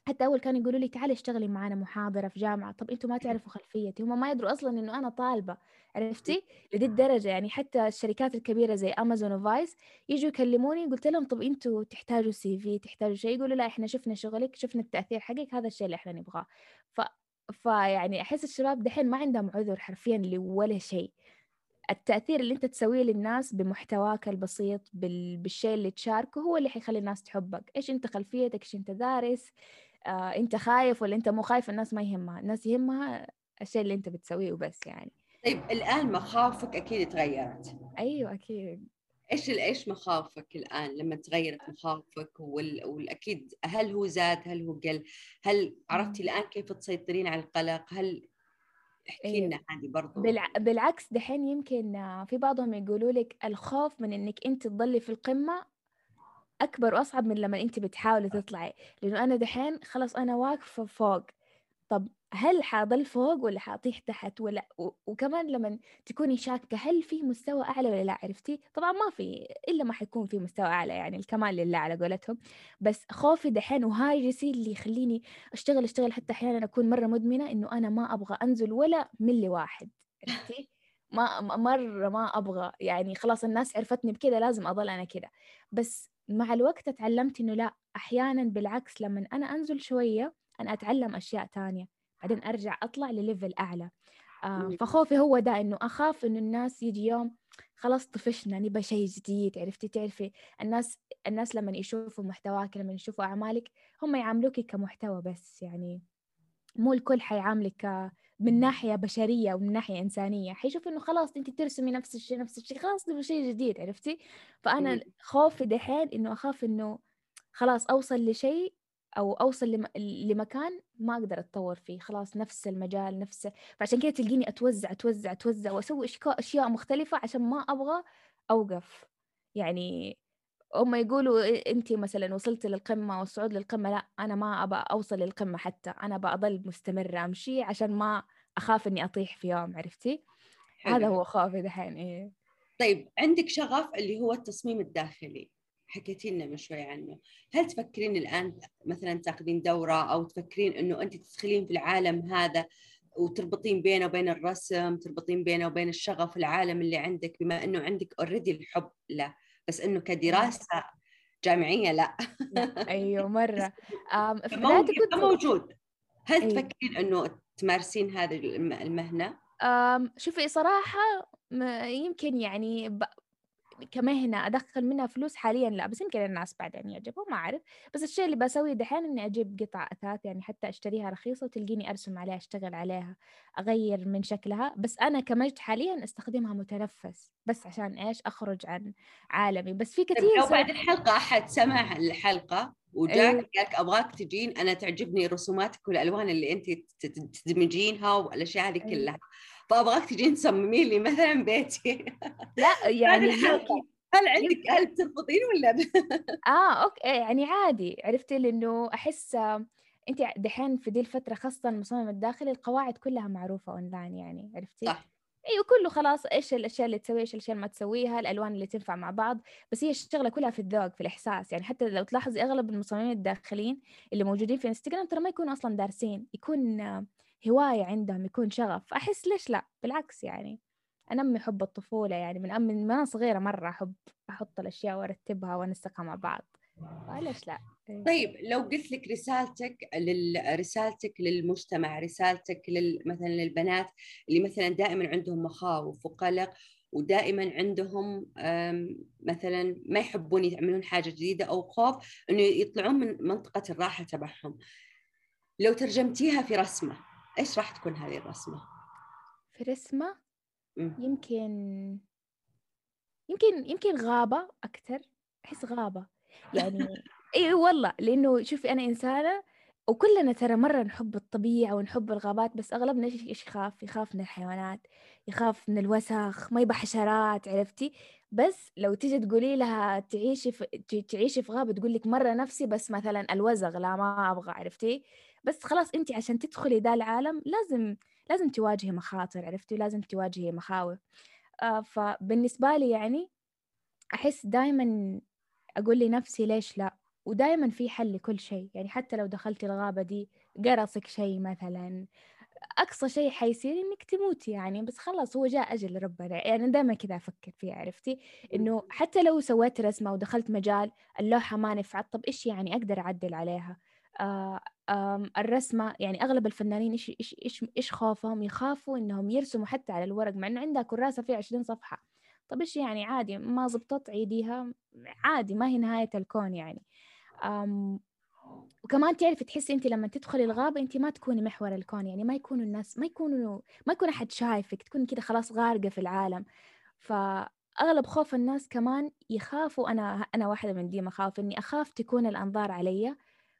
حتى أول كانوا يقولوا لي تعالي اشتغلي معنا محاضرة في جامعة. طب أنتم ما تعرفوا خلفيتي. هم ما يدروا أصلا إنه أنا طالبة. عرفتي؟ لدي الدرجة. يعني حتى الشركات الكبيرة زي امازون وفايس يجوا يكلموني قلت لهم طب أنتم تحتاجوا سي في تحتاجوا شيء؟ يقولوا لا إحنا شفنا شغلك شفنا التأثير حقك هذا الشيء اللي إحنا نبغاه. ف فيعني أحس الشباب دحين ما عندهم عذر حرفيا لولا شيء. التأثير اللي أنت تسويه للناس بمحتواك البسيط بال... بالشيء اللي تشاركه هو اللي حيخلي الناس تحبك. إيش أنت خلفيتك؟ إيش أنت دارس؟ آه، أنت خايف ولا أنت مو خايف الناس ما يهمها؟ الناس يهمها الشيء اللي أنت بتسويه وبس يعني.
طيب الآن مخاوفك أكيد تغيرت.
أيوه أكيد.
إيش إيش مخاوفك الآن لما تغيرت مخاوفك وال... والاكيد هل هو زاد؟ هل هو قل؟ هل عرفتي الآن كيف تسيطرين على القلق؟ هل احكي. لنا هذه برضو
بالع... بالعكس دحين يمكن في بعضهم يقولوا لك الخوف من إنك أنت تضلي في القمة أكبر وأصعب من لما أنت بتحاولي تطلعي لأنه أنا دحين خلاص أنا واقفة فوق طب هل حاضل فوق ولا حاطيح تحت ولا. وكمان لما تكوني شاكة هل في مستوى أعلى ولا لا؟ عرفتي؟ طبعا ما في إلا ما حيكون في مستوى أعلى يعني الكمال لله على قولتهم. بس خوفي دحين وهاجسي اللي يخليني أشتغل أشتغل حتى أحيانا أكون مرة مدمنة إنه أنا ما أبغى أنزل ولا ملي واحد. عرفتي؟ ما مرة ما أبغى. يعني خلاص الناس عرفتني بكذا لازم اضل أنا كذا. بس مع الوقت اتعلمت إنه لا أحيانا بالعكس لما أنا أنزل شوية أنا أتعلم أشياء تانية. بعدين أرجع أطلع لليفل أعلى. آه فخوفي هو ده إنه أخاف إنه الناس يجي يوم خلاص طفشنا نبى شيء جديد عرفتي؟ تعرفي الناس الناس لما يشوفوا محتواك لما يشوفوا أعمالك هم يعاملوك كمحتوى بس يعني مو الكل حيعاملك من ناحية بشرية ومن ناحية إنسانية. حيشوف إنه خلاص أنت ترسمي نفس الشيء نفس الشيء خلاص تبغى شيء جديد عرفتي؟ فأنا خوفي دحين إنه أخاف إنه خلاص أوصل لشيء أو أوصل لم... لمكان ما أقدر أتطور فيه خلاص نفس المجال نفس فعشان كذا تلقيني أتوزع أتوزع أتوزع وأسوي أشياء مختلفة عشان ما أبغى أوقف. يعني هم يقولوا انت مثلا وصلت للقمة والصعود للقمة لأ أنا ما ابى أوصل للقمة حتى أنا بضل مستمرة أمشي عشان ما أخاف إني أطيح في يوم عرفتي؟ حلو. هذا هو خوفي دحين إيه.
طيب عندك شغف اللي هو التصميم الداخلي. حكيتي لنا من شوي عنه هل تفكرين الآن مثلا تاخذين دورة أو تفكرين أنه أنت تدخلين في العالم هذا وتربطين بينه وبين الرسم تربطين بينه وبين الشغف العالم اللي عندك بما أنه عندك اوريدي الحب له بس أنه كدراسة جامعية لا. <laughs>
أيوه مرة
موجود, كنت... موجود هل أيوه. تفكرين أنه تمارسين هذه المهنة؟
شوفي صراحة يمكن يعني كمهنة أدخل منها فلوس حاليا لا بس يمكن الناس بعدين يعجبهم ما أعرف. بس الشيء اللي بسويه دحين إني أجيب قطع أثاث يعني حتى أشتريها رخيصة وتلقيني أرسم عليها أشتغل عليها أغير من شكلها. بس أنا كمجد حاليا أستخدمها متنفس بس عشان إيش؟ أخرج عن عالمي. بس في
طيب، كثير لو بعد الحلقة أحد سمع الحلقة وجاك أيوه. قالك أبغاك تجين أنا تعجبني رسوماتك والألوان اللي انت تدمجينها والأشياء هذه أيوه. كلها. فابغاك تجين تصممين لي مثلا بيتي. <laughs>
لا يعني
هل عندك قلب ترفضين ولا <laughs>
آه okay يعني عادي. عرفتي؟ لأنه أحس انت دحين في دي الفترة خاصة المصمم الداخلي القواعد كلها معروفة أونلاين يعني عرفتي؟
صح.
أيوه كله خلاص إيش الأشياء اللي تسويها إيش الأشياء اللي ما تسويها الألوان اللي تنفع مع بعض. بس هي الشغلة كلها في الذوق في الإحساس. يعني حتى لو تلاحظي أغلب المصممين الداخلين اللي موجودين في انستغرام ترى ما يكونوا أصلا دارسين. يكون هواية عندهم يكون شغف أحس ليش لا؟ بالعكس يعني انمي حب الطفولة يعني من من أنا صغيرة مرة أحب أحط الأشياء وأرتبها وانسقها مع بعض. ليش لا؟
إيه. طيب لو قلت لك رسالتك رسالتك للمجتمع رسالتك لل... مثلا للبنات اللي مثلا دائما عندهم مخاوف وقلق ودائما عندهم مثلا ما يحبون يعملون حاجة جديدة أو خوف إنه يطلعون من منطقة الراحة تبعهم. لو ترجمتيها في رسمة. إيش راح تكون هذه الرسمة؟
في رسمة؟ يمكن يمكن يمكن غابة أكثر أحس غابة. يعني <laughs> إي والله لأنه شوفي أنا إنسانة وكلنا ترى مرة نحب الطبيعة ونحب الغابات بس أغلبنا إيش إيش يخاف؟ يخاف من الحيوانات يخاف من الوسخ ما يبغى حشرات عرفتي؟ بس لو تيجي تقولي لها تعيشي في تعيشي في غابة تقول لك مرة نفسي بس مثلا الوزغ لا ما أبغى عرفتي؟ بس خلاص انت عشان تدخلي ذا العالم لازم لازم تواجهي مخاطر عرفتي؟ لازم تواجهي مخاوف. آه فبالنسبة لي يعني أحس دائما أقول لنفسي ليش لا؟ ودائما في حل لكل شيء. يعني حتى لو دخلتي الغابة دي قرصك شيء مثلا أقصى شيء حيصير إنك تموتي يعني. بس خلاص هو جاء أجل ربنا. يعني دائما كذا أفكر فيها عرفتي؟ إنه حتى لو سويت رسمة ودخلت مجال اللوحة ما نفعت طب إيش يعني أقدر أعدل عليها؟ آه الرسمة يعني أغلب الفنانين إيش إيش إيش إيش خوفهم؟ يخافوا إنهم يرسموا حتى على الورق مع إنه عندها كراسة فيها 20 صفحة. طب إيش يعني؟ عادي ما زبطت عيديها عادي ما هي نهاية الكون يعني. وكمان تعرفي تحسي أنت لما تدخلي الغابة أنت ما تكوني محور الكون يعني ما يكونوا الناس ما يكونوا ما يكون أحد شايفك تكون كده خلاص غارقة في العالم. فأغلب خوف الناس كمان يخافوا أنا أنا واحدة من دي مخاوف إني أخاف تكون الأنظار علي.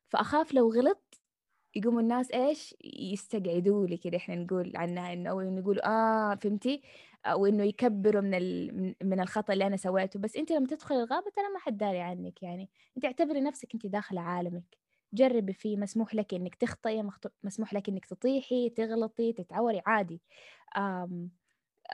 فأخاف لو غلط يقوموا الناس إيش؟ يستقعدوا لي كده. إحنا نقول عنها إنه أو يقولوا آه فهمتي؟ أو إنه يكبروا من من الخطأ اللي أنا سويته. بس أنت لما تدخلي الغابة ترى ما حد داري عنك يعني. أنت اعتبري نفسك أنت داخله عالمك. جربي فيه. مسموح لك إنك تخطئي مسموح لك إنك تطيحي تغلطي تتعوري عادي.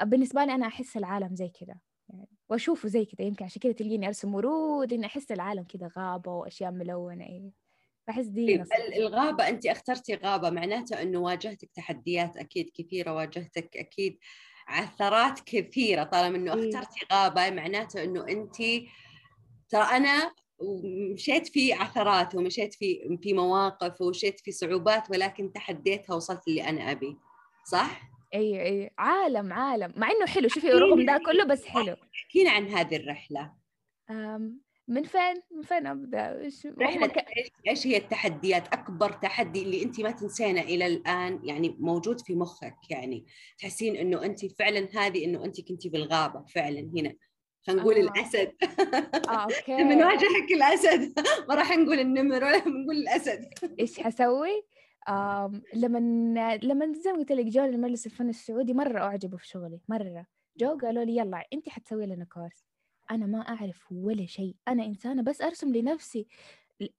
بالنسبة لي أنا أحس العالم زي كذا يعني. وأشوفه زي كذا يمكن عشان كذا تلقيني أرسم ورود إني أحس العالم كذا غابة وأشياء ملونة إيه. بحس دي
طيب الغابة أنت أخترتي غابة معناته أنه واجهتك تحديات أكيد كثيرة واجهتك أكيد عثرات كثيرة طالما أنه إيه. أخترتي غابة معناته أنه أنت ترى أنا مشيت في عثرات ومشيت في في مواقف ومشيت في صعوبات ولكن تحديتها وصلت اللي أنا أبي. صح؟
أي أي. عالم عالم. مع إنه حلو شوفي رغم ده كله بس حلو.
احكينا عن هذه الرحلة.
من فين من فين ابدا
إيش ك... إيش هي التحديات أكبر تحدي اللي انت ما تنسينه إلى الآن يعني موجود في مخك يعني تحسين إنه انت فعلا هذه إنه انت كنتي بالغابة فعلا هنا. خلينا نقول آه. الأسد.
آه <laughs> okay.
لما نواجهك الأسد ما راح نقول النمر ولا بنقول الأسد.
إيش حسوي؟ آم لما لما زي ما قلت لك جو المجلس الفن السعودي مرة اعجبوا في شغلي مرة. جو قالوا لي يلا انت حتسوي لنا course. أنا ما أعرف ولا شيء. أنا إنسانة بس أرسم لنفسي.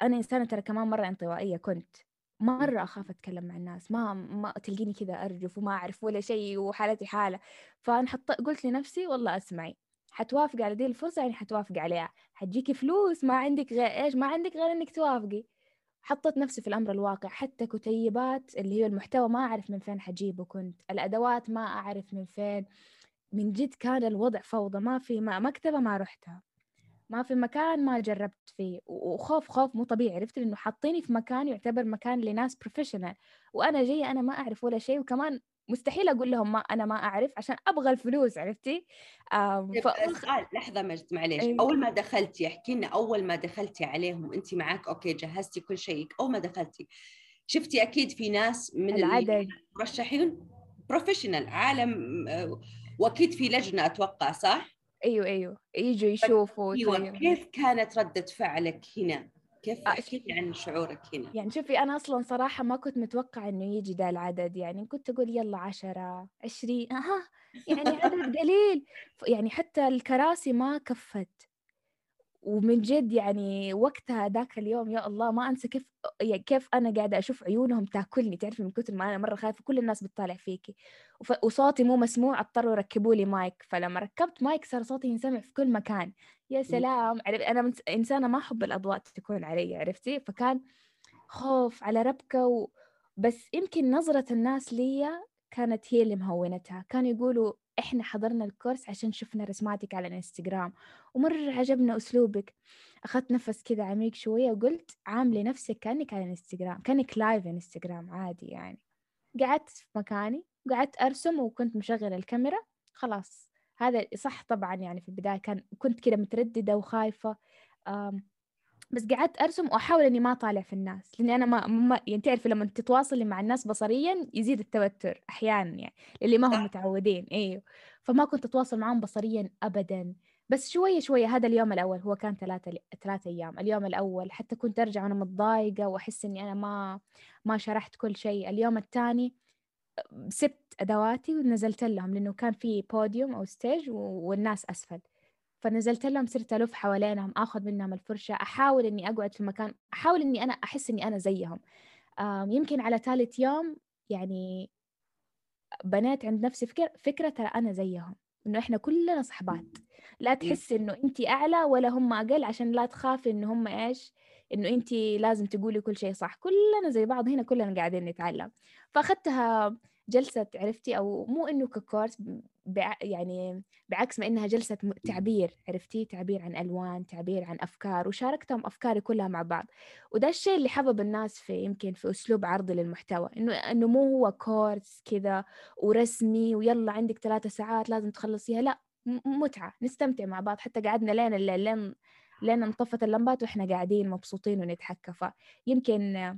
أنا إنسانة ترى كمان مرة انطوائية كنت. مرة أخاف أتكلم مع الناس. ما ما تلقيني كذا أرجف وما أعرف ولا شيء وحالتي حالة. فأنا حط قلت لنفسي والله أسمعي. حتوافقي على دي الفرصة يعني حتوافقي عليها. حتجيكي فلوس ما عندك غير إيش ما عندك غير إنك توافقي. حطيت نفسي في الأمر الواقع. حتى كتيبات اللي هي المحتوى ما أعرف من فين حجيبه كنت. الأدوات ما أعرف من فين. من جد كان الوضع فوضى ما في ما مكتبة ما رحتها. ما في مكان ما جربت فيه. وخوف خوف مو طبيعي. عرفت إنه حاطيني في مكان يعتبر مكان لناس بروفيشنال وأنا جاية أنا ما أعرف ولا شيء وكمان مستحيل أقول لهم ما أنا ما أعرف عشان أبغى الفلوس عرفتي؟
ف... سؤال لحظة مجد معليش. أيه. أول ما دخلتي احكي لنا أول ما دخلتي عليهم انت معك okay جهزتي كل شيء. أول ما دخلتي شفتي أكيد في ناس من
العدد.
مرشحين professional عالم آه، وأكيد في لجنة أتوقع صح
أيوه أيوه يجوا يشوفوا
أيوه. كيف كانت ردة فعلك هنا؟ كيف آه، أحكي عن شعورك هنا؟
يعني شوفي أنا أصلا صراحة ما كنت متوقعة إنه يجي ذا العدد يعني كنت أقول يلا عشرة عشرين أها يعني عدد <laughs> قليل يعني حتى الكراسي ما كفت ومن جد يعني وقتها ذاك اليوم يا الله ما أنسى كيف يعني كيف أنا قاعدة أشوف عيونهم تاكلني. تعرفي من كثر ما أنا مرة خايفة كل الناس بتطالع فيكي. وصوتي مو مسموع اضطروا يركبوا لي مايك. فلما ركبت مايك صار صوتي ينسمع في كل مكان. يا سلام! أنا إنسانة ما أحب الأضواء تكون علي عرفتي؟ فكان خوف على ربكة و... بس يمكن نظرة الناس لي كانت هي اللي مهونتها. كانوا يقولوا إحنا حضرنا الكورس عشان شفنا رسماتك على الإنستغرام. ومرة عجبنا أسلوبك. أخذت نفس كذا عميق شوية وقلت عاملي نفسك كأنك على الإنستغرام كأنك لايف إنستغرام عادي يعني. قعدت في مكاني وقعدت أرسم وكنت مشغلة الكاميرا. خلاص. هذا صح طبعا يعني في البداية كان كنت كذا مترددة وخايفة. بس قعدت أرسم وأحاول إني ما أطالع في الناس لأني أنا ما, ما يعني تعرفي لما تتواصلي مع الناس بصريا يزيد التوتر أحيانا يعني اللي ما هم متعودين أيوه. فما كنت أتواصل معهم بصريا ابدا. بس شوية شوية هذا اليوم الأول هو كان ثلاثة ثلاثة أيام. اليوم الأول حتى كنت أرجع وأنا متضايقة وأحس إني أنا ما ما شرحت كل شيء. اليوم الثاني سبت أدواتي ونزلت لهم لأنه كان في بوديوم أو ستيج والناس أسفل. فنزلت لهم صرت ألف حوالينهم آخذ منهم الفرشة أحاول إني أقعد في مكان أحاول إني أنا أحس إني أنا زيهم. يمكن على ثالث يوم يعني بنيت عند نفسي فكرة فكرة ترى أنا زيهم إنه إحنا كلنا صحبات. لا تحس إنه أنت أعلى ولا هم أقل عشان لا تخافي إنه هم إيش إنه أنت لازم تقولي كل شيء صح. كلنا زي بعض هنا كلنا قاعدين نتعلم. فأخذتها جلسة عرفتي؟ أو مو إنه ككورس بع... يعني بعكس ما إنها جلسة تعبير عرفتي؟ تعبير عن ألوان تعبير عن أفكار وشاركتهم أفكاري كلها مع بعض. وده الشيء اللي حبب الناس في يمكن في أسلوب عرضي للمحتوى إنه إنه مو هو كورس كذا ورسمي ويلا عندك ثلاثة ساعات لازم تخلصيها لا متعة. نستمتع مع بعض. حتى قعدنا لين الليل لين لين انطفت اللمبات وإحنا قاعدين مبسوطين ونتحكى فيمكن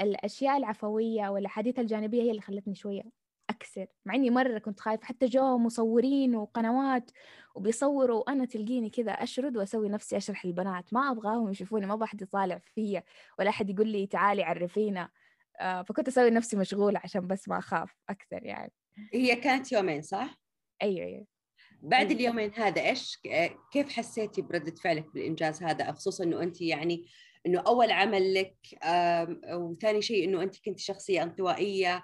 الأشياء العفوية والأحاديث الجانبية هي اللي خلتني شوية أكسر مع إني مرة كنت خايفة حتى جو مصورين وقنوات وبيصوروا وأنا تلقيني كذا أشرد وأسوي نفسي أشرح للبنات ما أبغاهم يشوفوني ما أبغى أحد يطالع فيا ولا أحد يقول لي تعالي عرفينا. آه، فكنت أسوي نفسي مشغولة عشان بس ما أخاف أكثر يعني.
هي كانت يومين صح؟
أيوه أيوه.
بعد أيوة. اليومين هذا إيش كيف حسيتي بردة فعلك بالإنجاز هذا؟ خصوصا إنه انت يعني إنه أول عمل لك وثاني شيء إنه انت كنت شخصية انطوائية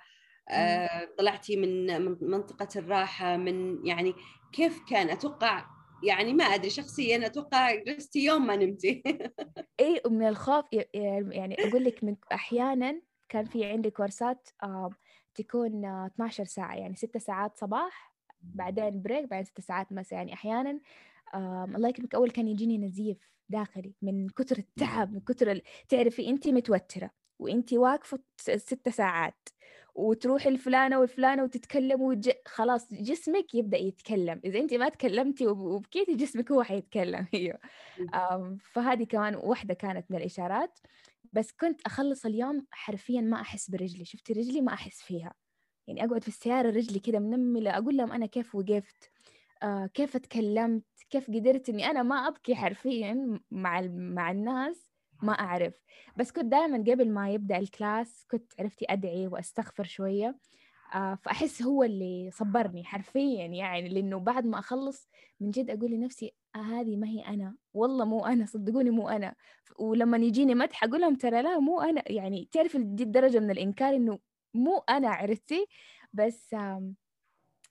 طلعتي من منطقة الراحة من يعني كيف كان؟ أتوقع يعني ما أدري شخصيا أتوقع جلستي يوم ما نمتي. <laughs>
اي من الخوف يعني أقول لك من أحيانا كان في عندي كورسات تكون 12 ساعة يعني 6 ساعات صباح بعدين بريك بعدين 6 ساعات مساء يعني أحيانا الله يكرمك أول كان يجيني نزيف داخلي من كثر التعب من كثر. تعرفي انت متوترة وانت واقفة ست ساعات. وتروحي الفلانه والفلانة وتتكلم وج... خلاص جسمك يبدأ يتكلم. إذا انت ما تكلمتي وبكيتي جسمك هو حيتكلم. <laughs> أيوه. فهذه كمان واحدة كانت من الإشارات. بس كنت أخلص اليوم حرفيا ما أحس برجلي. شفتي رجلي ما أحس فيها. يعني أقعد في السيارة رجلي كذا منملة أقول لهم أنا كيف وقفت؟ آه كيف اتكلمت؟ كيف قدرت إني أنا ما أبكي حرفيا مع مع الناس؟ ما أعرف. بس كنت دائما قبل ما يبدأ الكلاس كنت عرفتي أدعي وأستغفر شوية. آه فأحس هو اللي صبرني حرفيا يعني لأنه بعد ما أخلص من جد أقول لنفسي آه هذه ما هي أنا. والله مو أنا صدقوني مو أنا. ولما يجيني مدح أقول لهم ترى لا مو أنا. يعني تعرف دي الدرجة من الإنكار إنه مو أنا عرفتي؟ بس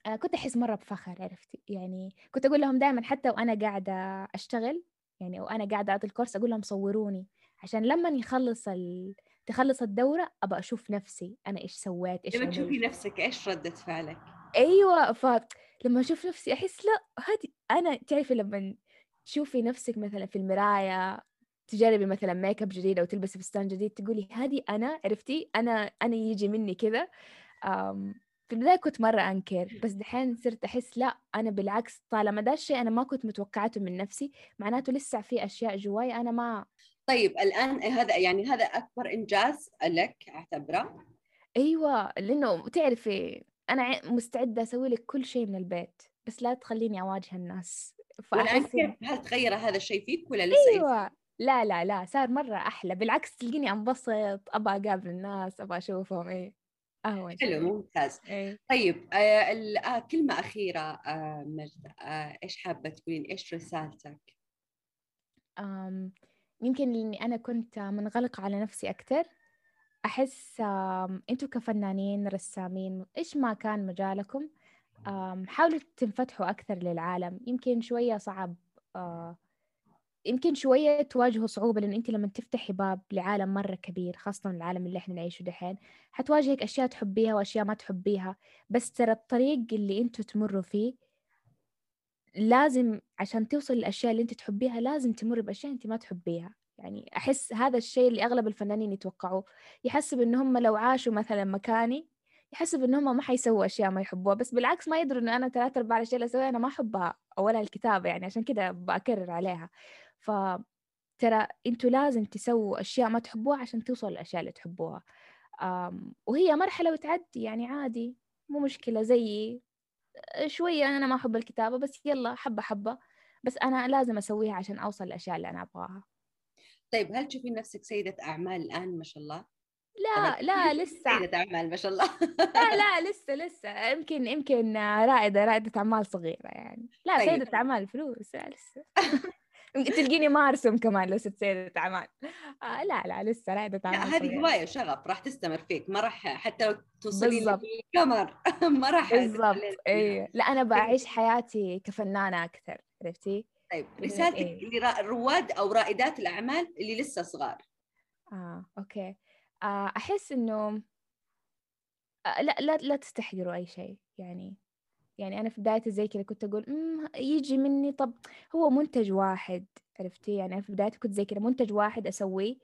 آه، كنت أحس مرة بفخر عرفتي؟ يعني كنت أقول لهم دائما حتى وأنا قاعدة أشتغل يعني وأنا قاعدة أعطي ال course أقول لهم صوروني. عشان لما يخلص ال... تخلص الدورة أبى أشوف نفسي. أنا إيش سويت إيش
لما تشوفي نفسك إيش ردة فعلك؟
أيوه فلما أشوف نفسي أحس لأ هذه أنا تعرفي لما تشوفي نفسك مثلا في المراية تجربي مثلا ميك اب جديد أو تلبسي فستان جديد تقولي هذه أنا عرفتي؟ أنا أنا يجي مني كذا في البداية كنت مرة أنكر بس دحين صرت أحس لأ أنا بالعكس. طالما ده الشيء أنا ما كنت متوقعته من نفسي معناته لسه في أشياء جواي أنا ما
طيب الآن هذا يعني هذا أكبر إنجاز لك أعتبره؟
أيوه لأنه تعرفي أنا مستعدة أسوي لك كل شيء من البيت بس لا تخليني أواجه الناس. والآن
كيف؟ هل تغير هذا الشيء فيك ولا لسه إيه؟
أيوه لا لا لا صار مرة أحلى. بالعكس تلقيني أنبسط أبغى أقابل الناس أبغى أشوفهم إيه. اهون
حلو ممتاز.
إيه.
طيب آه آه كلمة أخيرة آه مجد آه إيش حابة تقولين؟ إيش رسالتك؟
أم يمكن لاني أنا كنت منغلقة على نفسي أكثر أحس أم، أنتوا كفنانين رسامين إيش ما كان مجالكم حاولوا تنفتحوا أكثر للعالم. يمكن شوية صعب يمكن شوية تواجهوا صعوبة لأنه أنت لما تفتحي باب لعالم مرة كبير خاصة العالم اللي إحنا نعيشه دحين حتواجهك أشياء تحبيها وأشياء ما تحبيها. بس ترى الطريق اللي أنتوا تمروا فيه لازم عشان توصل للأشياء اللي أنت تحبيها لازم تمر بأشياء أنت ما تحبيها. يعني أحس هذا الشيء اللي أغلب الفنانين يتوقعوه. يحسب إن هم لو عاشوا مثلا مكاني يحسب إن هم ما حيسووا أشياء ما يحبوها. بس بالعكس ما يدروا إنه أنا ثلاثة أرباع الأشياء اللي أسويها أنا ما أحبها أولها الكتابة يعني. عشان كده بأكرر عليها. فترى أنتوا لازم تسووا أشياء ما تحبوها عشان توصلوا للأشياء اللي تحبوها. وهي مرحلة وتعدي يعني عادي مو مشكلة زيي. شوية أنا ما أحب الكتابة بس يلا حبة حبة. بس أنا لازم أسويها عشان أوصل للأشياء اللي أنا أبغاها.
طيب هل تشوفين نفسك سيدة أعمال الآن؟ ما شاء الله؟
لا لا <laughs> لسه.
سيدة أعمال ما شاء الله.
لا لا لسه لسه. يمكن يمكن رائدة رائدة أعمال صغيرة يعني. لا
طيب.
سيدة أعمال فلوس. لسه. <laughs> تلقيني ما أرسم كمان لو صرت سيدة أعمال آه لا لا لسه رائدة
لا
أعمال
هذه. هواية شغف راح تستمر فيك ما راح حتى لو توصلين. للقمر <laughs> ما راح
بالضبط. أيوه لا أنا بعيش حياتي كفنانة أكثر عرفتي
طيب
إيه.
رسالتك لرواد أو رائدات الأعمال اللي لسه صغار
آه أوكي آه أحس إنه آه لا لا لا تستحقروا أي شيء يعني يعني أنا في بدايتي زي كذا كنت أقول مم يجي مني طب هو منتج واحد. عرفتي؟ يعني أنا في بدايتي كنت زي كذا منتج واحد أسويه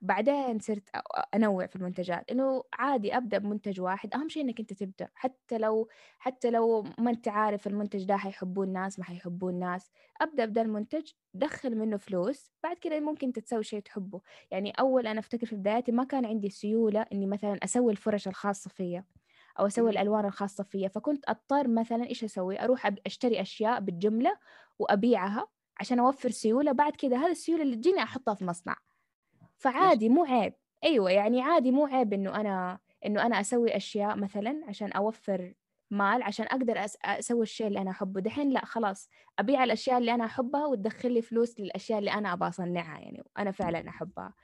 بعدين صرت أنوع في المنتجات. إنه عادي أبدأ بمنتج واحد أهم شيء إنك أنت تبدأ. حتى لو حتى لو ما أنت عارف المنتج ده حيحبوه الناس ما حيحبوه الناس أبدأ بدا المنتج دخل منه فلوس بعد كده ممكن تتسوي شيء تحبه. يعني أول أنا أفتكر في بدايتي ما كان عندي سيولة إني مثلا أسوي الفرش الخاصة فيا. أو
أسوي.
الألوان الخاصة فيا. فكنت أضطر مثلا إيش أسوي؟ أروح أشتري أشياء بالجملة وأبيعها عشان أوفر سيولة. بعد كده هذه السيولة اللي تجيني أحطها في مصنع. فعادي مو عيب. أيوه يعني عادي مو عيب إنه أنا إنه أنا أسوي أشياء مثلا عشان أوفر مال عشان أقدر أس- أسوي الشيء اللي أنا أحبه. دحين لا خلاص. أبيع الأشياء اللي أنا أحبها وتدخل لي فلوس للأشياء اللي أنا أبغى أصنعها يعني وأنا فعلا أحبها.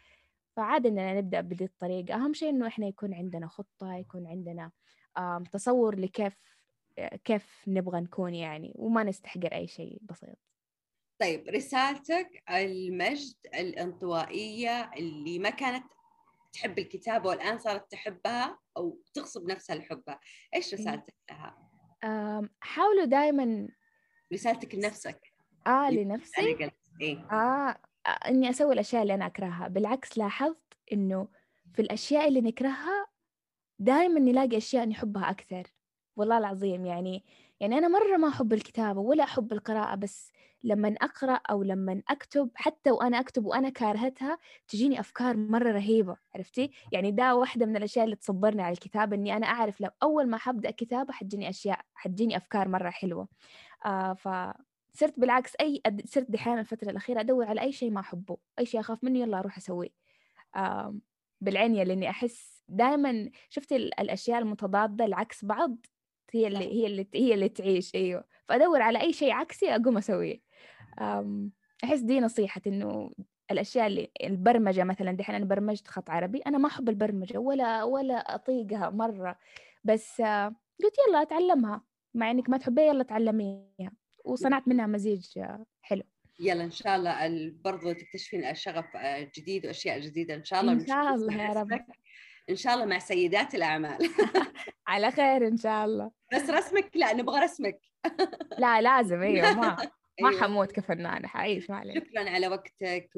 فعادي إننا نبدأ بهذه الطريقة. أهم شيء إنه إحنا يكون عندنا خطة يكون عندنا تصور لكيف كيف نبغى نكون يعني وما نستحقر أي شيء بسيط.
طيب رسالتك المجد الانطوائية اللي ما كانت تحب الكتابة والآن صارت تحبها أو تغصب نفسها لحبها إيش رسالتك لها؟
حاولوا دائما
رسالتك لنفسك.
آه
أنا
لنفسي
إيه.
آه آه، إني أسوي الأشياء اللي أنا أكرهها. بالعكس لاحظت إنه في الأشياء اللي نكرهها دائما نلاقي أشياء نحبها أكثر. والله العظيم يعني يعني أنا مرة ما أحب الكتابة ولا أحب القراءة بس لما أقرأ أو لما أكتب حتى وأنا أكتب وأنا كارهتها تجيني أفكار مرة رهيبة عرفتي؟ يعني ده واحدة من الأشياء اللي تصبرني على الكتابة إني أنا أعرف لو أول ما حبدأ كتابة حتجيني أشياء حتجيني أفكار مرة حلوة. آه ف صرت بالعكس أي أد- صرت دحين الفترة الأخيرة أدور على أي شيء ما أحبه أي شيء أخاف منه يلا أروح أسويه. آم، بالعنية لاني أحس دائما شفت ال- الأشياء المتضادة العكس بعض؟ هي اللي هي اللي هي اللي تعيش أيوه. فادور على أي شيء عكسي أقوم أسويه. آم، أحس دي نصيحة إنه الأشياء اللي البرمجة مثلا دحين أنا برمجت خط عربي أنا ما أحب البرمجة ولا ولا أطيقها مرة. بس قلت يلا أتعلمها مع إنك ما تحبيها يلا تعلميها. وصنعت منها مزيج حلو.
يلا إن شاء الله ال- برضو تكتشفين شغف آه، جديد وأشياء جديدة إن شاء الله ونشوف
شاء الله يا رب.
إن شاء الله مع سيدات الأعمال. <laughs>
على خير إن شاء الله.
بس رسمك لا نبغى رسمك.
لا لازم. أيوه ما <laughs> ما
أيوة.
حموت كفنانة حعيش ما عليك
شكرا على وقتك.